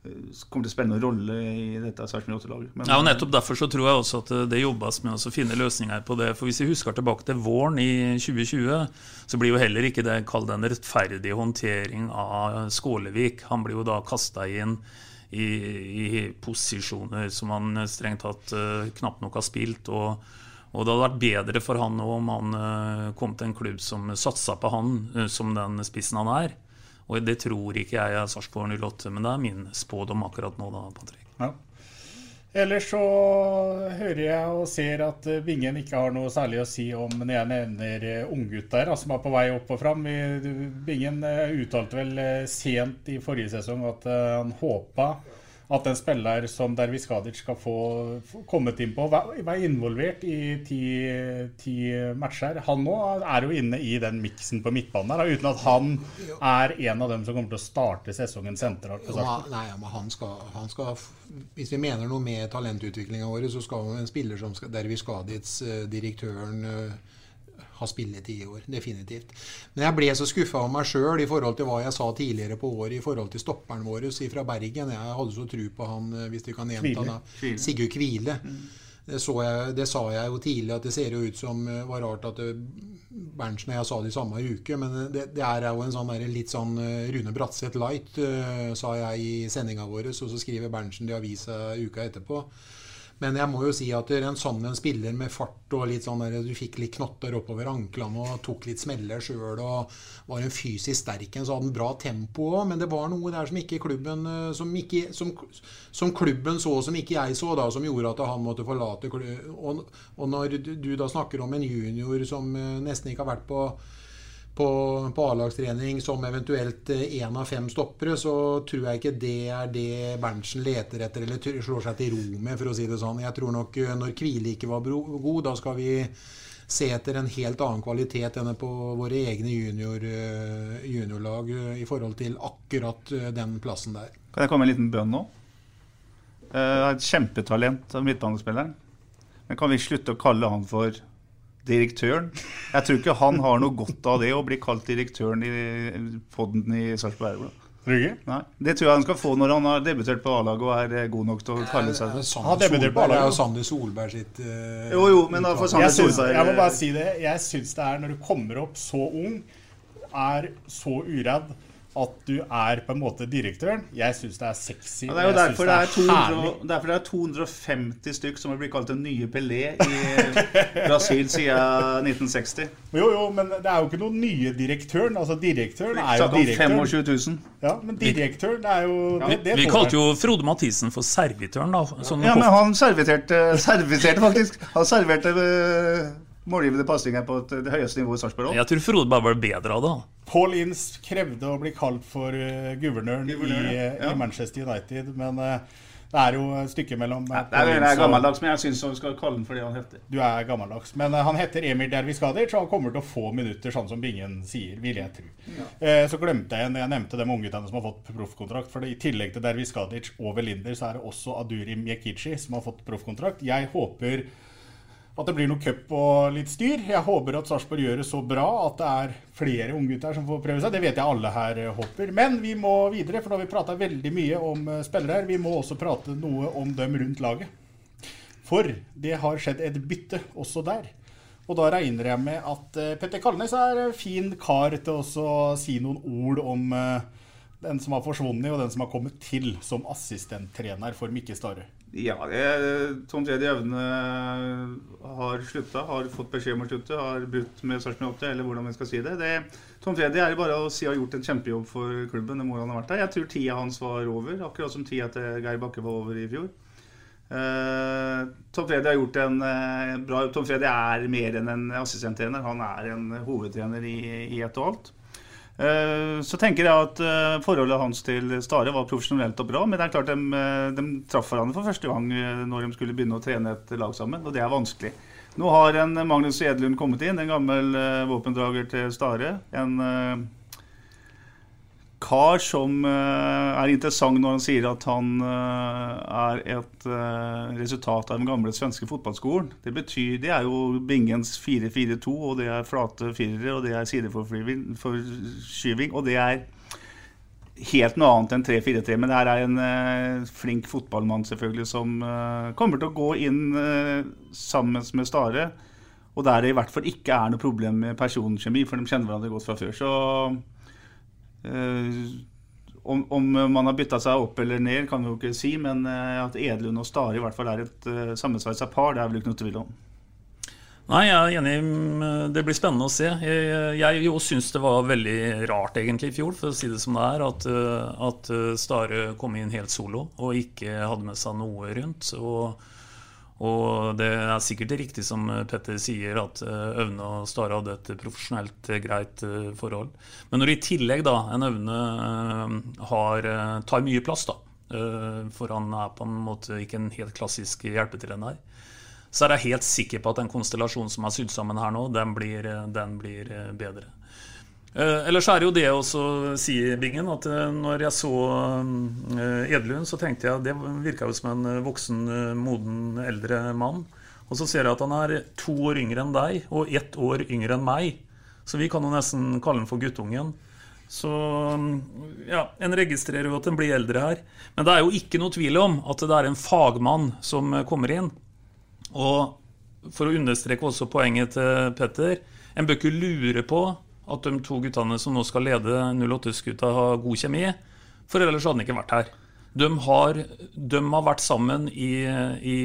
kommer til å spille noen rolle i dette Sarpsborg 8-laget. Ja, og nettopp Derfor så tror jeg også at det jobbes med å finne løsninger på det. For Hvis vi husker tilbake til våren i 2020, så blir jo heller ikke det kalt en rettferdig håndtering av Skålevik. Han blir jo da kasta inn i, i, posisjoner som han strengt tatt uh, knapt nok har spilt. og og det hadde vært bedre for han om han kom til en klubb som satsa på han som den spissen han er. Og det tror ikke jeg er Sarpsborg 08, men det er min spådom akkurat nå, da, Patrick. Ja. Ellers så hører jeg og ser at Vingen ikke har noe særlig å si om når jeg nevner eh, altså, som er på vei opp og fram. Vingen eh, uttalte vel eh, sent i forrige sesong at han håpa at en spiller som Dervis Skadic skal få, få kommet inn på, være involvert i ti, ti, matcher. Han nå er jo inne i den miksen på midtbanen der, uten at han er en av dem som kommer til å starte sesongen sentralt. nei, men han skal, han skal, Hvis vi mener noe med talentutviklinga vår, så skal en spiller som Dervis Skadic, eh, direktøren eh, ha spilletid i år. Definitivt. Men jeg ble så skuffa av meg sjøl i forhold til hva jeg sa tidligere på året i forhold til stopperen vår fra Bergen. Jeg hadde så tro på han, eh, hvis du kan gjenta det, Sigurd Kvile. Mm. Det, jeg, det, sa jeg jo tidlig, at det ser jo ut som det eh, var rart at eh, Berntsen og jeg sa det i samme uke. Men det, det er jo en sånn der, litt sånn Rune Bratseth light, uh, sa jeg i sendinga vår. Og så skriver Berntsen det i avisa uka etterpå. Men jeg må jo si at en sånn en spiller med fart og litt sånn der, du fikk litt knotter oppover anklene og tok litt smeller sjøl og var en fysisk sterk en, så hadde han bra tempo òg. Men det var noe der som ikke klubben eh, som, ikke, som, som, klubben så, som ikke jeg så, da, som gjorde at han måtte forlate og, og når du da snakker om en junior som eh, nesten ikke har vært på på, på A-lagstrening som eventuelt én eh, av fem stoppere, så tror jeg ikke det er det Berntsen leter etter eller slår seg til ro med, for å si det sånn. Jeg tror nok eh, når Kvile ikke var god, da skal vi se etter en helt annen kvalitet enn på våre egne junior, eh, juniorlag i forhold til akkurat den plassen der. Kan jeg komme med en liten bønn nå? Uh, et kjempetalent av midtbanespilleren. Men kan vi slutte å kalle han for direktøren. Jeg tror ikke han har noe godt av det å bli kalt direktøren i poden i Sarpsborg Aurblad. Nei, Det tror jeg han skal få når han har debutert på A-laget og er god nok til å kalle seg det. Han debutert på A-laget. Sander Solberg sitt uh, Jo, jo, men da får Sander Solberg Jeg må bare si det. Jeg syns det er når du kommer opp så ung, er så uredd at du er på en måte direktøren. Jeg syns det er sexy. Ja, det er jo derfor det er, 200, derfor det er 250 stykk som har blitt kalt den nye Pelé i Brasil siden 1960. Jo, jo, men det er jo ikke noen nye direktøren. Altså, direktøren er jo direktøren. 25 000. Ja, men direktøren er jo ja. det, det Vi kalte jo Frode Mathisen for servitøren, da. Sånn ja, men han serviterte, serviterte faktisk. Han serverte uh, målgivende pasninger på det høyeste nivået i Sarpsborg Jeg tror Frode bare var bedre av det. Paul Ince krevde å bli kalt for uh, guvernøren guvernøren i, ja. i, Manchester United, men uh, det er jo et stykke mellom uh, ja, Det er, er gammeldags, men jeg syns vi skal kalle den for det han heter. Du er gammeldags. Men uh, han heter Emil Derviskadic, og han kommer til å få minutter, sånn som Bingen sier, vil jeg tro. Ja. Så glemte jeg en, jeg nevnte de ungguttene som har fått proffkontrakt. For i tillegg til Derviskadic og Velinder, så er det også Aduri Mjekici som har fått proffkontrakt. Jeg håper at det blir noe cup og litt styr. Jeg håper at Sarpsborg gjør det så bra at det er flere unggutter som får prøve seg. Det vet jeg alle her håper. Men vi må videre, for da har vi prata veldig mye om eh, spillere her. Vi må også prate noe om dem rundt laget. For det har skjedd et bytte også der. Og da regner jeg med at eh, Petter Kalnes er fin kar til å si noen ord om eh, den som har forsvunnet, og den som har kommet til som assistenttrener for Mikke Stare. Ja, det, Tom Tredje Evne har slutta, har fått beskjed om å slutte, har brutt med Sarpsborg 8, eller hvordan vi skal si det. det Tom Tredje er bare å si har gjort en kjempejobb for klubben. det han ha vært der. Jeg tror tida hans var over, akkurat som tida til Geir Bakke var over i fjor. Uh, Tom Freddy har gjort en uh, bra Tom Freddy er mer enn en assistenttrener. Han er en hovedtrener i, i ett og alt. Eh, så tenker jeg at eh, forholdet hans til Stare var profesjonelt og bra. Men det er klart de, eh, de traff hverandre for første gang når de skulle begynne å trene et lag sammen. Og det er vanskelig. Nå har en Magnus Edlund kommet inn, en gammel våpendrager til Stare. En kar som eh, er interessant når han sier at han eh, er et eh, resultat av den gamle svenske fotballskolen. Det betyr, det er jo Bingens 4-4-2, og det er flate firere, og det er sideforskyving, og det er helt noe annet enn 3-4-3. Men det her er en flink fotballmann selvfølgelig som kommer til å gå inn sammen med Stare. Og der det i hvert fall ikke er noe problem med personkjemi, for de kjenner hverandre godt fra før. Så om, om, man har bytta seg opp eller ned, kan vi jo ikke si. Men at Edlund og Stare i hvert fall er et uh, sammensveisa par, det er vel ikke noe tvil om. Nei, jeg er enig. Det blir spennende å se. Jeg, jeg jo syns det var veldig rart egentlig i fjor, for å si det som det er, at, at Stare kom inn helt solo og ikke hadde med seg noe rundt. Og, og det er sikkert riktig som Petter sier, at Øvne og Stare hadde et profesjonelt greit forhold. Men når i tillegg da en Øvne har, tar mye plass, da, for han er på en måte ikke en helt klassisk hjelpetrener så er jeg helt sikker på at den konstellasjonen som er sydd sammen her nå, den blir, den blir bedre. Eh, ellers er jo det å si, Bingen, at når jeg så eh, Edlund, så tenkte jeg det virka jo som en voksen, moden, eldre mann. Og så ser jeg at han er to år yngre enn deg og ett år yngre enn meg. Så vi kan jo nesten kalle han for guttungen. Så ja, en registrerer jo at en blir eldre her. Men det er jo ikke noe tvil om at det er en fagmann som kommer inn. Og for å understreke også poenget til Petter En bør ikke lure på at de to guttene som nå skal lede 08-skuta, har god kjemi. For ellers hadde han ikke vært her. De har, de har vært sammen i, i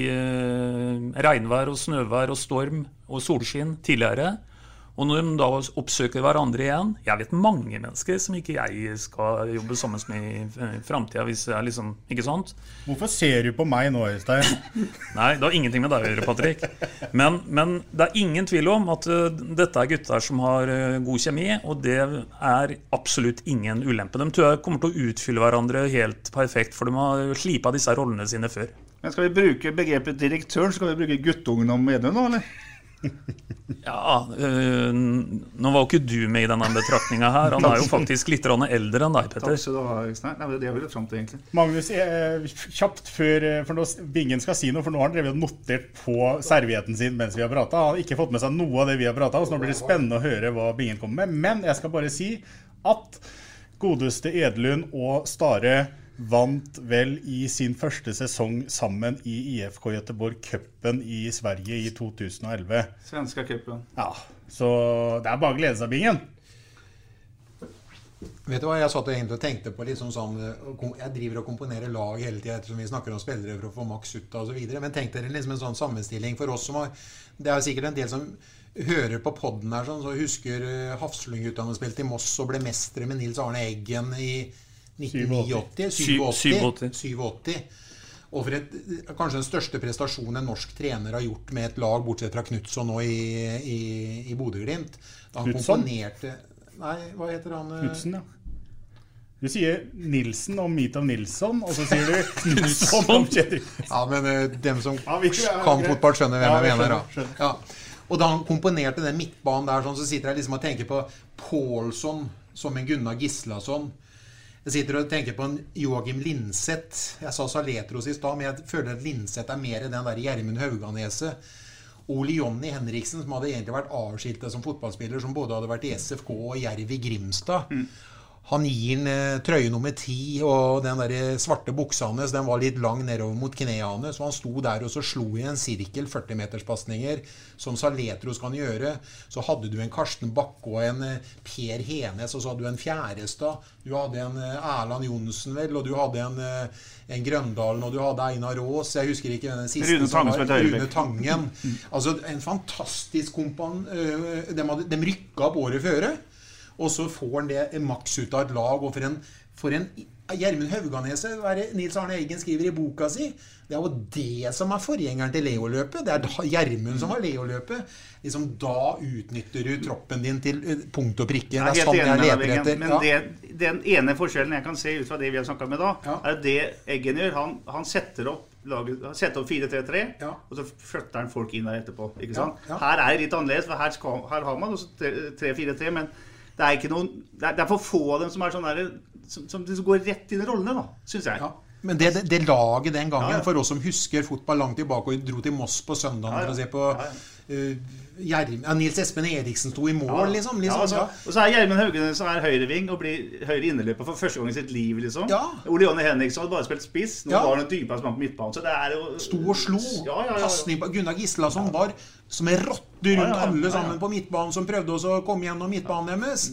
regnvær og snøvær og storm og solskinn tidligere. Og når de da oppsøker hverandre igjen Jeg vet mange mennesker som ikke jeg skal jobbe sammen med i framtida. Liksom, ikke sant? Hvorfor ser du på meg nå, Øystein? Nei, det har ingenting med deg å gjøre, Patrick. Men, men, det er ingen tvil om at uh, dette er gutter som har uh, god kjemi, og det er absolutt ingen ulempe. De tror jeg kommer til å utfylle hverandre helt perfekt, for de har slipa disse rollene sine før. Men Skal vi bruke begrepet direktøren, skal vi bruke guttungen om Edun nå, eller? Ja, øh, Nå var jo ikke du med i denne betraktninga her. Han er jo faktisk litt eldre enn deg, Petter. Takk skal du ha, Øystein. Nei, det er vel fram til, egentlig. Magnus, eh, kjapt før for nå, Bingen skal si noe, for nå har han drevet notert på servietten sin mens vi har prata. Han har ikke fått med seg noe av det vi har prata om, så nå blir det spennende å høre hva Bingen kommer med. Men jeg skal bare si at godeste Edlund og Stare vant vel i sin første sesong sammen i IFK Göteborg cupen i Sverige i 2011. Svenska cupen. Ja, så det er bare å glede seg, Bingen. Vet du hva, Jeg satt egentlig og tenkte på liksom sånn Jeg driver og komponerer lag hele tida ettersom vi snakker om spillere for å få maks ut av osv. Men tenk dere liksom en sånn sammenstilling for oss som har Det er sikkert en del som hører på poden her, sånn, så husker Hafslund-guttene spilte i Moss og ble mestere med Nils Arne Eggen i 1989 87. Og for et, kanskje den største prestasjonen en norsk trener har gjort med et lag, bortsett fra Knutson nå i, i, i Bodø-Glimt. Da han Knutson? komponerte Nei, hva heter han? Knutsen, ja. Du sier Nilsen om of Nilsson, og så sier du Knutson om Kjetil Ja, men uh, dem som Ja, vi- ja, kan fotball, skjønner hvem Ja, jeg mener. da. Ja. Og da han komponerte den midtbanen der, sånn, så sitter jeg liksom og tenker på Pålsson som en Gunnar Gislason. Jeg sitter og tenker på en Joakim Linseth. Jeg sa Saletros i stad, men jeg føler at Linseth er mer den der Gjermund Hauganeset. Ole Jonny Henriksen, som hadde egentlig vært avskiltet som fotballspiller, som både hadde vært i SFK og Jerv i Grimstad. Han gir den eh, trøye nummer ti, og den der eh, svarte buksa hans den var litt lang nedover mot knærne. Så han sto der og så slo i en sirkel 40-meterspasninger, som Saletros kan gjøre. Så hadde du en Karsten Bakke og en eh, Per Henes, og så hadde du en Fjærestad. Du hadde en Erland Johnsen, vel, og du hadde en, en Grøndalen, og du hadde Einar Aas. Jeg husker ikke den siste. Rune Tangen som var- Rune Tangen. Altså en fantastisk kompan... De, hadde, de rykka opp året føre. Og så får han det maks ut av et lag. Og for en, for en Gjermund Hauganeset, Nils Arne Eggen skriver i boka si Det er jo det som er forgjengeren til Leo-løpet. Det er Gjermund som har Leo-løpet. Liksom, da utnytter du troppen din til øh, punkt og prikke. Det er sånn jeg leter etter. Men Ja. det, den ene forskjellen jeg kan se ut fra det vi har snakka med da, er det Eggen gjør. Han, han setter opp laget, sette opp 4-3-3, og så flytter han folk inn der etterpå. ikke sant? Ja, ja. Her er det litt annerledes, for her, skal, her har man også 3-4-3, men det er ikke noen Det er, det er for få av dem som er sånn der, som, som liksom går rett inn i rollene, da, syns jeg. Ja. Men det, det, laget den gangen, Ja, ja. for oss som husker fotball langt tilbake og dro til Moss på ja. for å se på Gjerm- ja, Nils Espen Eriksen sto i mål. Ja, liksom liksom. ja. Og så er Gjermund Haugen som er høyreving og blir høyre innerløper for første gang i sitt liv. liksom. Ja. Ole Jonny Henriksson hadde bare spilt spiss. Nå var han en dypere mann på midtbanen. Så det er jo Sto og slo. Ja, ja, ja, ja. Pasning på Gunnar Gislason var som en rotte rundt alle sammen på midtbanen som prøvde også å komme gjennom midtbanen deres.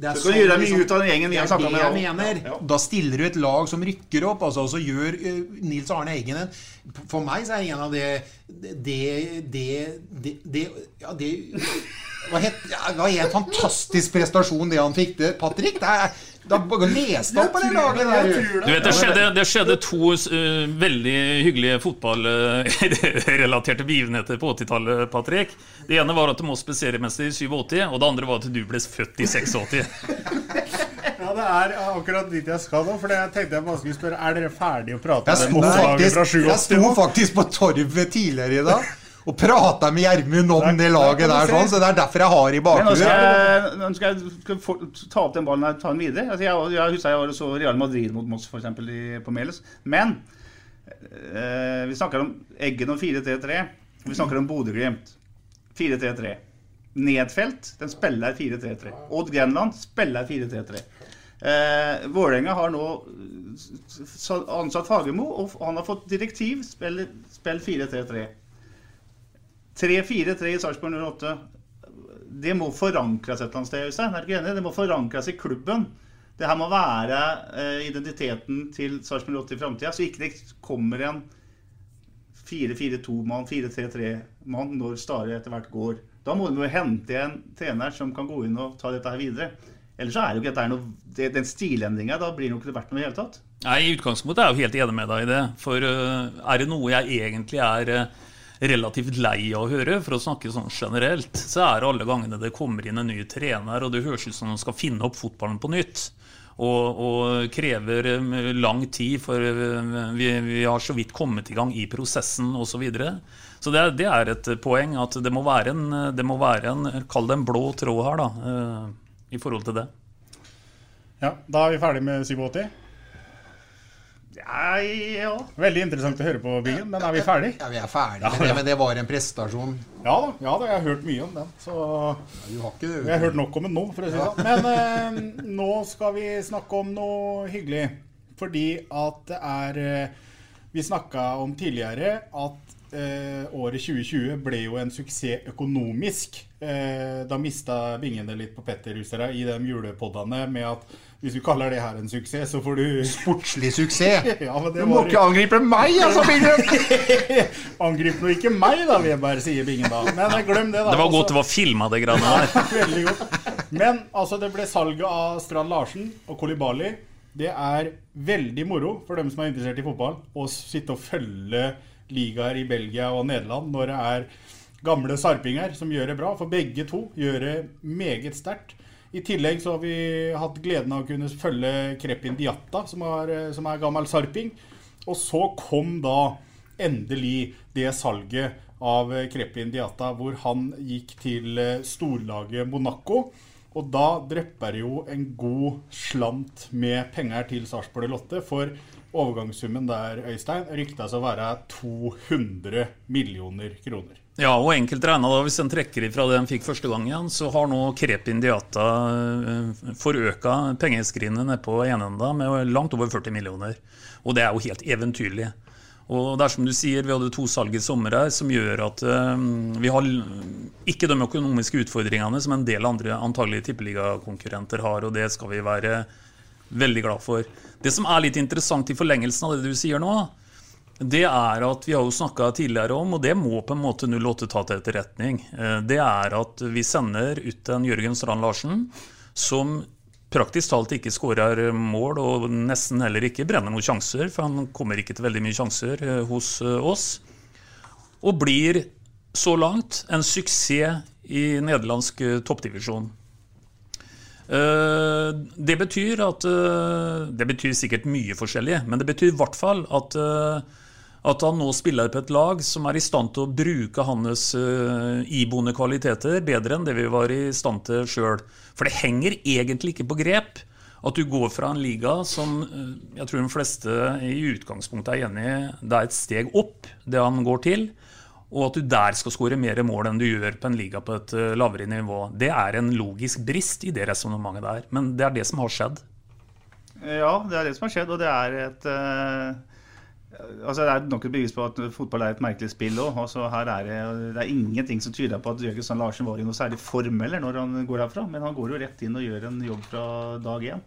Det Så kan du gjøre deg mye liksom- ut av den gjengen vi har snakka med jeg mener. Ja, ja. Da stiller du et lag som rykker opp, altså, og så gjør eh, Nils Arne Eggen en For meg så er en av det Det Det, det, det Ja, det helt, ja, det var en fantastisk prestasjon, det han fikk til. Patrick, det er, da leste opp på det laget der. Du vet, Det skjedde, det skjedde to uh, veldig hyggelige fotballrelaterte begivenheter på 80-tallet, Patrick. Det ene var at du må ble seriemester i 87, og det andre var at du ble født i 86. Ja, det er akkurat dit jeg skal nå. For jeg tenkte jeg bare skulle spørre Er dere ferdige å prate om det? jeg sto faktisk på torvet tidligere i dag og prata med Gjermund om det laget der, sånn, så det er derfor jeg har i nå bakhuet. nå skal jeg skal få- ta opp den ballen her ta den videre. Altså, jeg, jeg husker jeg så Real Madrid mot Moss for eksempel, i, på Meles. Men eh, vi snakker om Eggen og 4-3-3. Vi snakker om Bodø-Glimt. 4-3-3. Nedfelt den spiller 4-3-3. Odd Grenland spiller 4-3-3. Eh, Vålerenga har nå s- ansatt Fagermo, og han har fått direktiv. Spill, spill 4-3-3. 3-4-3 i Sarpsborg 08. Det må forankres et eller annet sted. Øystein. Er du ikke enig? Det må forankres i klubben. Det her må være eh, identiteten til Sarpsborg 08 i framtida, så ikke det kommer en 4-4-2-mann, 4-3-3-mann når Stare etter hvert går. Da må du jo hente en trener som kan gå inn og ta dette her videre. Ellers så er jo ikke dette noe, det, den stilendringa, da blir det jo ikke verdt noe i det hele tatt. Nei, I utgangspunktet er jeg jo helt enig med deg i det. For uh, er det noe jeg egentlig er eh, relativt lei av å høre, for å snakke sånn generelt, så er det alle gangene det kommer inn en ny trener, og det høres ut som om de skal finne opp fotballen på nytt. Og, og krever eh, lang tid, for eh, vi, vi har så vidt kommet i gang i prosessen osv. Så, videre. så det, det er et poeng at det må være en, det må være en kall det en blå tråd her, da, eh, i forhold til det. Ja, Da er vi ferdig med 87. Ja, ja. Veldig interessant å høre på, Bingen. Men er vi ferdig? Ja, vi er ferdige Ja, med det, men det var en prestasjon. Ja da, ja da, jeg har hørt mye om den. Så ja, har ikke jeg har hørt nok om den nå, for å si det sånn. Men eh, nå skal vi snakke om noe hyggelig. Fordi at det er eh, Vi snakka om tidligere at eh, året 2020 ble jo en suksess økonomisk. Eh, da mista vingene litt på Petterhuset i de julepoddene med at hvis vi kaller det her en suksess, så får du Sportslig suksess. ja, men det Du må var- ikke angripe meg, altså, Bingen! Angrip nå ikke meg, da, Weberg, sier Bingen da. Men glem det, da. Det var godt det var filma, det greiene der. Veldig godt. Men altså, det ble salget av Strand Larsen og Kolibali. Det er veldig moro for dem som er interessert i fotball, å sitte og følge ligaer i Belgia og Nederland når det er gamle sarpinger som gjør det bra. For begge to gjør det meget sterkt. I tillegg så har vi hatt gleden av å kunne følge Krepin Diatta, som er, som er gammel sarping. Og så kom da endelig det salget av Krepin Diatta, hvor han gikk til eh, storlaget Monaco. Og da drypper det jo en god slant med penger til Sarpsborg Lotte. For overgangssummen der, Øystein, ryktes å være 200 millioner kroner. Ja, og enkelt regna, hvis en trekker ifra det en fikk første gang igjen, så har nå Krep Indiata eh, forøka pengeskrinet ned på enenda med langt over 40 millioner. Og det er jo helt eventyrlig. Og det er som du sier, vi hadde to salg i sommer her som gjør at eh, vi har ikke de økonomiske utfordringene som en del andre antagelig tippeligakonkurrenter har, og det skal vi være veldig glad for. Det som er litt interessant i forlengelsen av det du sier nå, det er at vi har jo snakka tidligere om, og det må på en måte 08 ta til etterretning, eh, det er at vi sender ut en Jørgen Strand Larsen som praktisk talt ikke skårer mål, og nesten heller ikke brenner noen sjanser, for han kommer ikke til veldig mye sjanser eh, hos eh, oss. Og blir så langt en suksess i nederlandsk toppdivisjon. Eh, Det betyr at eh, Det betyr sikkert mye forskjellig, men det betyr i hvert fall at, eh, At han nå spiller på et lag som er i stand til å bruke hans iboende kvaliteter bedre enn det vi var i stand til sjøl. For det henger egentlig ikke på grep at du går fra en liga som jeg tror de fleste i utgangspunktet er enig i det er et steg opp, det han går til, og at du der skal skåre mer mål enn du gjør på en liga på et uh, lavere nivå. Det er en logisk brist i det resonnementet der, men det er det som har skjedd. Ja, det er det som har skjedd, og det er et uh Altså, det er nok et bevis på at fotball er et merkelig spill òg. Altså, her er det, det, er ingenting som tyder på at Jørgen Strand Larsen var i noe særlig form når han går herfra. Men han går jo rett inn og gjør en jobb fra dag én.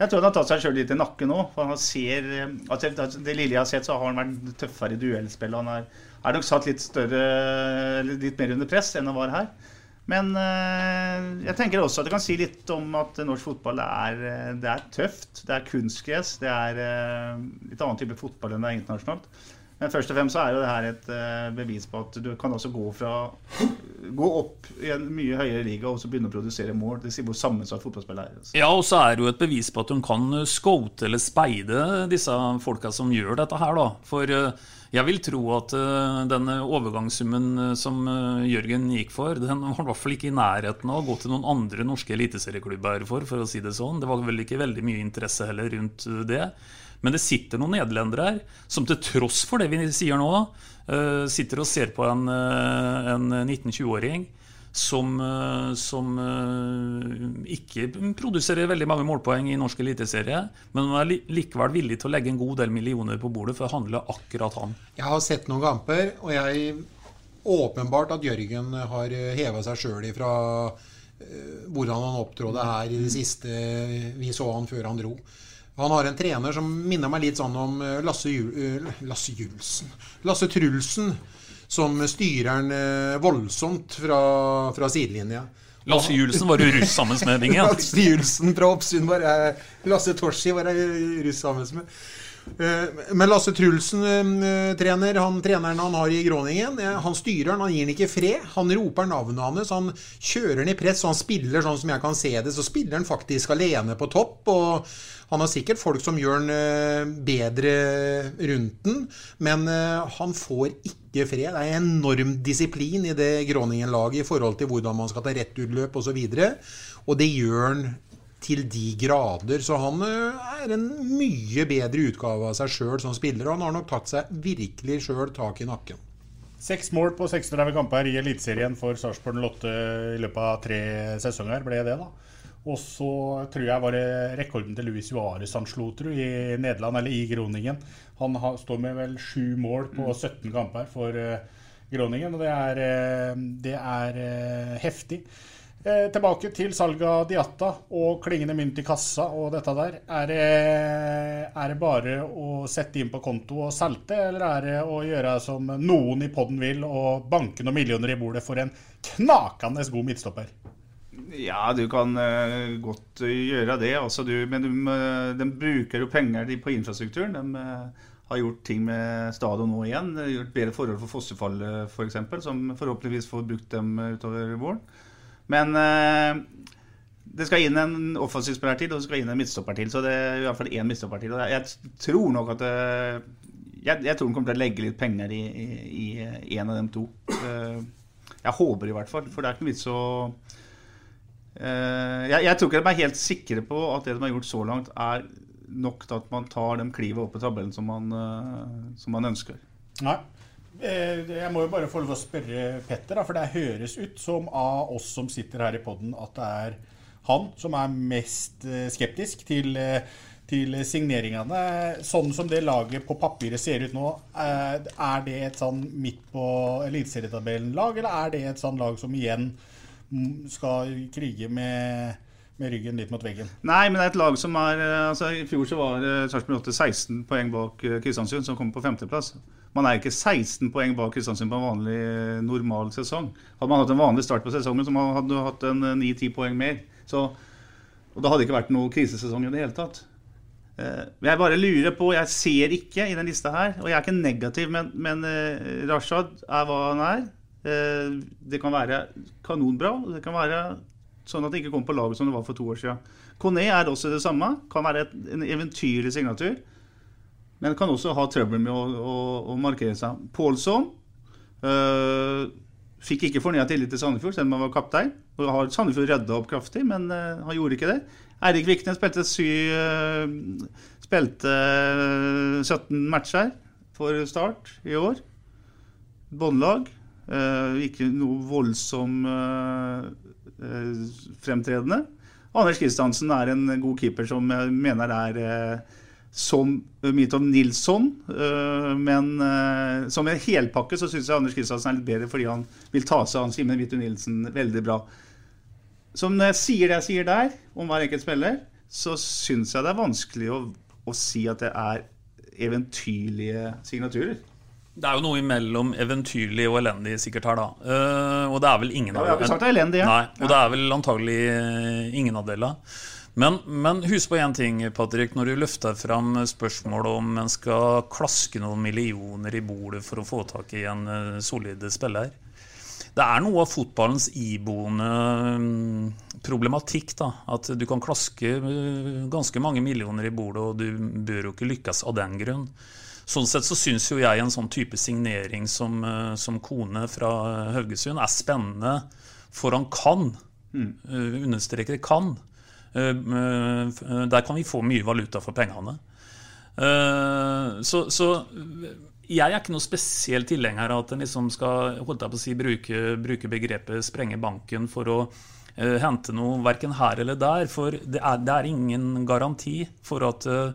Jeg tror han har tatt seg sjøl litt i nakken nå. for han ser, altså, Det lille jeg har sett, så har han vært tøffere i duellspill. Han er, er nok satt litt, større, litt mer under press enn han var her. Men øh, jeg tenker også at det kan si litt om at norsk fotball er, eh, det er tøft. Det er kunstgress. Det er øh, litt annen type fotball enn det er internasjonalt. Men først og fremst så er jo det her et bevis på at du kan også gå fra Gå opp i en mye høyere liga og så begynne å produsere mål. Det sier hvor sammensatt fotballspill er. Altså. Ja, og så er det jo et bevis på at hun kan scote eller speide disse folka som gjør dette her, da. For jeg vil tro at uh, denne overgangssummen uh, som uh, Jørgen gikk for, den var i hvert fall ikke i nærheten av å gå til noen andre norske eliteserieklubber for, for å si det sånn. Det var vel ikke veldig mye interesse heller rundt det. Men det sitter noen nederlendere her som til tross for det vi sier nå, sitter og ser på en, en 19-20-åring som, eh, som, eh, ikke produserer veldig mange målpoeng i norsk eliteserie, men han er likevel villig til å legge en god del millioner på bordet for å handle akkurat han. Jeg har sett noen kamper, og jeg åpenbart at Jørgen har heva seg sjøl ifra eh, hvordan han opptrådde her i det siste vi så han før han dro. Han har en trener som minner meg litt sånn om Lasse, Jul Lasse Julsen Lasse Trulsen som styrer han eh, voldsomt fra, fra sidelinja. Lasse Julsen var jo russ sammen med, Bingen? Lasse Julsen fra Oppsund var jeg Lasse Torsi var jeg russ sammen med. Eh, men Lasse Trulsen, eh, trener, han treneren han har i Groningen, han styrer han, han gir han ikke fred. Han roper navnet hans, han kjører han i press, så han spiller sånn som jeg kan se det. Så spiller han faktisk alene på topp. og han har sikkert folk som gjør han eh, bedre rundt den, men eh, han får ikke fred. Det er enorm disiplin i det Groningen-laget i forhold til hvordan man skal ta rettutløp osv. Og, så og det gjør han til de grader. Så han eh, er en mye bedre utgave av seg sjøl som spiller. Og han har nok tatt seg virkelig sjøl tak i nakken. Seks mål på 36 kamper i Eliteserien for Sarpsborg Lotte i løpet av tre sesonger ble det, da. Og så tror jeg var det rekorden til Luis Juarez han slo, tror i Nederland, eller i Groningen. Han har, står med vel sju mål på 17 mm. kamper for uh, Groningen, og det er, uh, det er uh, heftig. tilbake til salget av Diatta og klingende mynt i kassa og dette der. Er det, er det bare å sette inn på konto og salte, eller er det å gjøre som noen i poden vil, og banke noen millioner i bordet for en knakende god midtstopper? Ja, du kan uh, godt gjøre det. Altså, du, men du, uh, de bruker jo penger på infrastrukturen. De uh, har gjort ting med stadion nå igjen. Gjort bedre forhold for fossefallet f.eks., for eksempel, som forhåpentligvis får brukt dem utover våren. Men det skal inn en offensiv spiller til, og det skal inn en midtstopper til. Så det er i hvert fall én midtstopper til. Jeg tror nok at jeg, jeg, tror han kommer til å legge litt penger i, i, i en av dem to. Jeg håper i hvert fall, for det er ikke noe vits å Eh, jeg, jeg, tror ikke de er helt sikre på at det de har gjort så langt, er nok til at man tar dem klivet opp i tabellen som man, eh, som man ønsker. Nei. Eh, jeg må jo bare få lov å spørre Petter, da, for det høres ut som av oss som sitter her i poden, at det er han som er mest skeptisk til, til signeringene. Sånn som det laget på papiret ser ut nå, er det et sånn midt på eliteserietabellen-lag, eller er det et sånn lag som igjen skal krige med, med, ryggen litt mot veggen. Nei, men det er et lag som er eh, altså I fjor så var eh, Sarpsborg 8 16 poeng bak eh, Kristiansund, som kom på femteplass. Man er ikke 16 poeng bak Kristiansund på en vanlig normal sesong. Hadde man hatt en vanlig start på sesongen, så man hadde hatt en 9-10 poeng mer. Så, og da hadde det ikke vært noen krisesesong i det hele tatt. Jeg bare lurer på Jeg ser ikke i den lista her, og jeg er ikke negativ, men, men Rashad er hva han er. Eh, det kan være kanonbra. Det kan være sånn at det ikke kommer på laget som det var for to år siden. Kone er også det samme. Kan være en eventyrlig signatur. Men kan også ha trøbbel med å, å, å markere seg. Pålsson øh, fikk ikke fornya tillit til Sandefjord, selv om han var kaptein. Og har Sandefjord redda opp kraftig, men øh, han gjorde ikke det. Eirik Viknes spilte, sy, øh, spilte 17 matcher for Start i år. Båndlag. Ikke noe voldsom fremtredende. Anders Kristiansen er en god keeper som jeg mener er som Mitov Nilsson. men som en helpakke så syns jeg Anders Kristiansen er litt bedre fordi han vil ta seg av Simen Mitov Nilsen veldig bra. Som når jeg sier det jeg sier der, om hver enkelt spiller, så syns jeg det er vanskelig å, å si at det er eventyrlige signaturer. Det er jo noe imellom eventyrlig og elendig sikkert her, da. Uh, og det er vel ingen ja, av delene. Ja. Nei, og det er vel antagelig eh, ingen av delene. Men, men, husk på én ting, Patrick, når du løfter fram spørsmålet om en skal klaske noen millioner i bordet for å få tak i en uh, solid spiller. Det er noe av fotballens iboende um, problematikk. da, At du kan klaske uh, ganske mange millioner i bordet, og du bør jo ikke lykkes av den grunn. Sånn sett så syns jo jeg en sånn type signering som, eh, som kone fra Haugesund er spennende, for han kan. Mm. Understreker kan. Uh, uh, der kan vi få mye valuta for pengene. så, så jeg er ikke noe spesiell tilhenger av at en liksom skal holdt jeg på å si, bruke, bruke begrepet 'sprenge banken' for å uh, hente noe verken her eller der. For det er, det er ingen garanti for at uh,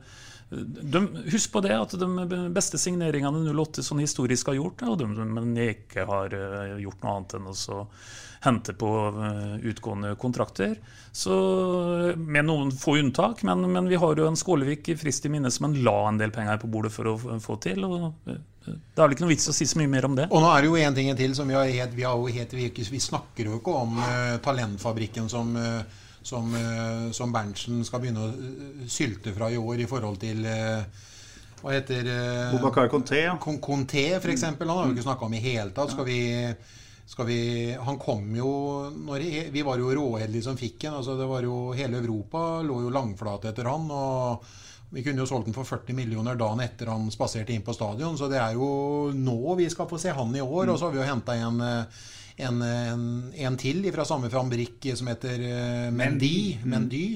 de, husk på det at de beste signeringene 08 sånn historisk har gjort, og de, de ikke har uh, gjort noe annet enn å hente på eh, utgående kontrakter. Så, med noen få unntak, men, men vi har jo en Skålevik frist i minne som en la en del penger på bordet for å få til. og eh, det er vel ikke noe vits å si så mye mer om det. Og nå er det jo en ting til som vi har helt, vi, har helt, vi, vi snakker jo ikke om uh, talentfabrikken som uh, som, uh, som Berntsen skal begynne å eh, sylte fra i år i forhold til eh, hva heter Bobakar Conté, ja. Conté, f.eks. Han har vi ikke snakka om i hele tatt. Skal vi, vi, han kom jo Vi var jo råheldige som fikk han. Altså det var jo, hele Europa lå jo langflate etter han. og vi kunne jo solgt den for 40 millioner dagen etter han spaserte inn på stadion. Så det er jo nå vi skal få se han i år. Og så har vi jo henta en en, en, en til fra samme fabrikk som heter uh, Mendy. Mendy.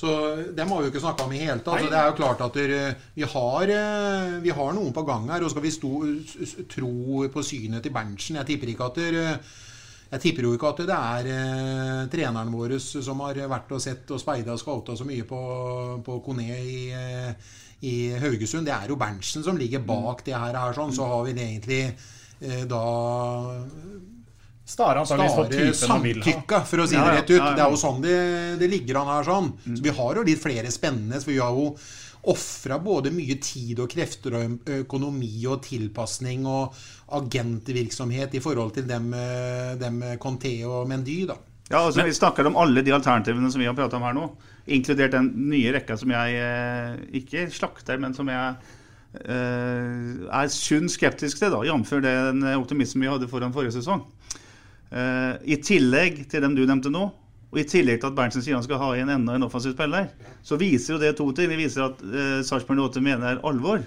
Så dem har vi jo ikke snakka om i hele tatt. Så det er jo klart at vi, har, eh, vi, har, noen på gang her. Og skal vi sto, tro på synet til Berntsen Jeg tipper ikke at der, jeg tipper jo ikke at det er eh, treneren vår som har vært og sett og speida og scouta så mye på, på Kone i, eh, i, Haugesund. Det er jo Berntsen som ligger bak det her. Sånn. Så har vi det egentlig eh, da Stare Stare samtykka, for å si det rett ut. Det er jo sånn det, det ligger an her. sånn. Mm. Så vi har jo litt flere spennende. For vi har jo ofra både mye tid og krefter og økonomi og tilpasning og agentvirksomhet i forhold til dem, dem Conté og Mendy. da. Ja, altså Vi snakker om alle de alternativene som vi har prata om her nå. Inkludert den nye rekka som jeg ikke slakter, men som jeg eh, er sunn skeptisk til, da, jf. den optimismen vi hadde foran forrige sesong. Uh, I tillegg til dem du nevnte nå, og i tillegg til at Berntsen sier han skal ha igjen enda en offensiv spiller, så viser jo det to ting. Det viser at uh, Sarpsborg 8 mener det er alvor.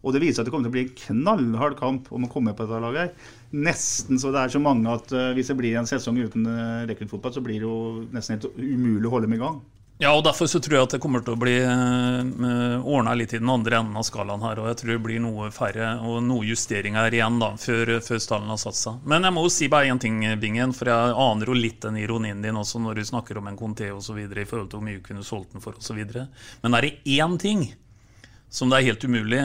Og det viser at det kommer til å bli en knallhard kamp om å komme på dette laget. Nesten så det er så mange at uh, hvis det blir en sesong uten uh, rekruttfotball, så blir det jo nesten helt umulig å holde dem i gang. Ja, og Derfor så tror jeg at det kommer til å bli uh, ordna litt i den andre enden av skalaen her. Og jeg tror det blir noe færre og noe justeringer igjen da, før, før stallen har satt seg. Men jeg må jo si bare én ting, Bingen, for jeg aner jo litt den ironien din også når du snakker om en Conté osv. i forhold til hvor mye du kunne solgt den for osv. Men er det én ting som det er helt umulig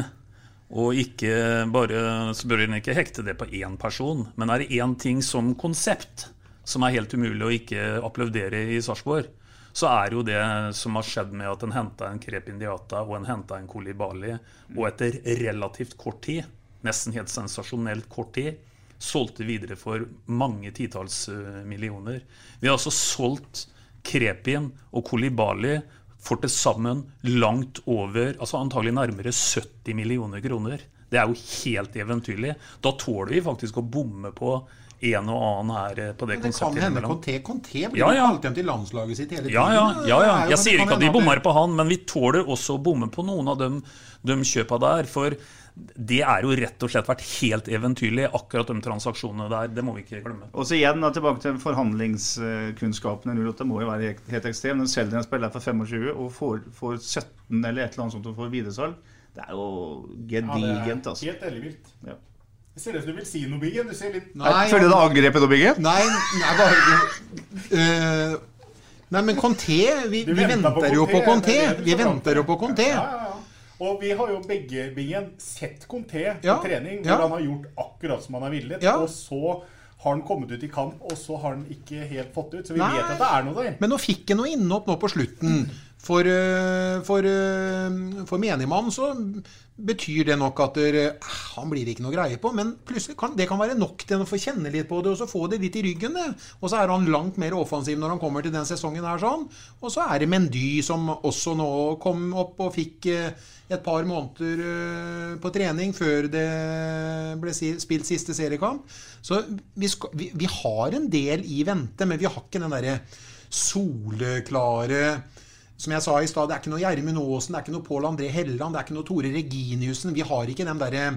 og ikke bare, så bør en ikke hekte det på én person, men er det én ting som konsept som er helt umulig å ikke applaudere i Sarpsborg, så er jo det som har skjedd med at en henta en Krep Indiata og en henta en Kolibali, og etter relativt kort tid, nesten helt sensasjonelt kort tid, solgte videre for mange titalls eh, millioner. Vi har altså solgt Krepin og Kolibali for til sammen langt over, altså antagelig nærmere 70 millioner kroner. Det er jo helt eventyrlig. Da tåler vi faktisk å bomme på en og annen er eh, på det Men det kan hende. Conté Conté blir Ja, ja. kalt til landslaget sitt hele tiden. Ja, ja, ja, ja. Det Jeg sier ikke at vi bommer på han, men vi tåler også å bomme på noen av de, de kjøpa der. For det er jo rett og slett vært helt eventyrlig, akkurat de transaksjonene der. Det må vi ikke glemme. Og så igjen da, tilbake til forhandlingskunnskapene. i 08. må jo være helt, helt ekstrem. Når du selger en spiller for 25 og får, får 17 eller et eller annet sånt og får videresalg, det er jo gedigent. altså. Helt ellevilt. Ja. Det ser ut som du vil si noe, Biggen. Du ser litt Nei, Føler du deg angrepet nå, Biggen? Nei, nei bare øh, Nei, men Conté Vi, Du vi venter på venter jo på Conté, Conté. det er det du Vi skal fram venter jo på Conté. Ja, ja, ja. Og vi har jo begge Bingen, sett Conté på Ja, trening, hvor ja. han har gjort akkurat som han har villet. Ja. Og så har han kommet ut i kamp, og så har han ikke helt fått ut. Så vi Nei. vet at det er noe der. Men nå fikk han noe innhopp nå på slutten. For, øh, for, øh, for menigmann så betyr det nok at øh, han blir ikke noe greie på. Men plutselig kan, det kan være nok til å få kjenne litt på det, og så få det litt i ryggen. Det. Og så er han langt mer offensiv når han kommer til den sesongen her sånn. Og så er det Mendy som også nå kom opp og fikk et par måneder på trening før det ble spilt siste seriekamp. Så vi, skal, vi, vi har en del i vente, men vi har ikke den derre soleklare som jeg sa i stad, det er ikke noe Gjermund Aasen, det er ikke noe Pål André Helland, det er ikke noe Tore Reginiussen. Vi har ikke den derre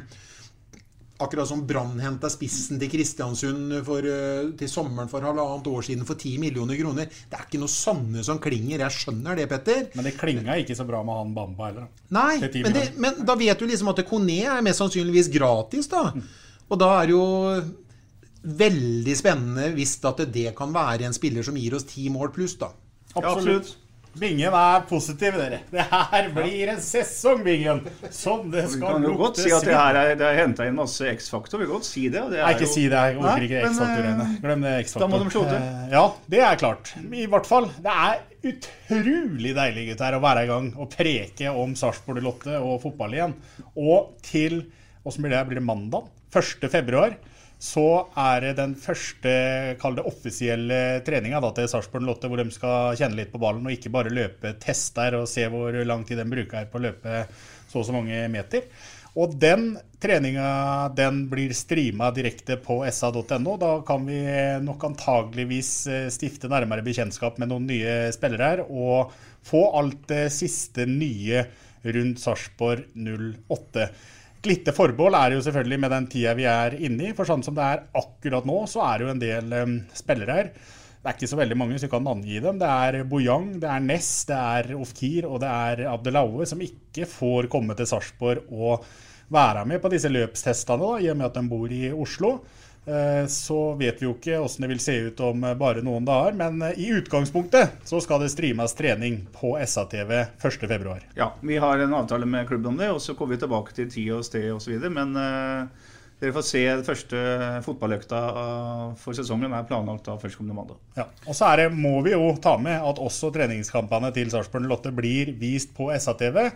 Akkurat som Brann henta spissen til Kristiansund for, eh, til sommeren for halvannet år siden for 10 millioner kroner. Det er ikke noe sanne som klinger. Jeg skjønner det, Petter. Men det klinga ikke så bra med han Bamba heller. Nei, men, det, men da vet du liksom at Kone er mest sannsynligvis gratis, da. Og da er det jo veldig spennende hvis at det kan være en spiller som gir oss ti mål pluss, da. Absolutt. Bingen er positiv, dere. Det her blir en sesong, Bingen! Som det Vi kan jo godt si at det her er, det er henta inn masse X-faktor. Vi kan godt si det. det er Nei, ikke jo- si det. Jeg orker ikke X-faktorene. eh, Glem det Da må de slå til. Eh, Ja, det er klart. I hvert fall. Det er utrolig deilig gutter, å være i gang og preke om Sarpsborg Lotte og fotball igjen. Og til Åssen blir det? Blir det mandag? 1. februar. Så er det den første kall det offisielle treninga til Sarpsborg Lotte, hvor de skal kjenne litt på ballen og ikke bare løpe tester og se hvor lang tid de bruker på å løpe så og så mange meter. Og den treninga den blir streama direkte på sa.no. Da kan vi nok antageligvis eh, stifte nærmere bekjentskap med noen nye spillere her, og få alt det siste nye rundt Sarpsborg 08. Et lite forbehold er jo selvfølgelig med den tida vi er inne i. For sånn som det er akkurat nå, så er det jo en del um, spillere her. Det er ikke så veldig mange, så vi kan navngi dem. Det er Bojang, det er Ness, det er Ofkir og det er Abdelaue som ikke får komme til Sarpsborg og være med på disse løpstestene, da, i og med at de bor i Oslo. Eh, Så vet vi jo ikke åssen det vil se ut om eh, bare noen dager, men eh, i utgangspunktet så skal det streames trening på SA-TV 1.2. Ja, vi har en avtale med klubben om det, og så kommer vi tilbake til tid og sted osv. Men uh, dere får se den første fotballøkta for sesongen er planlagt da førstkommende mandag. Ja. Og så er det, må vi jo ta med at også treningskampene til Sarpsborg Lotte blir vist på SA-TV.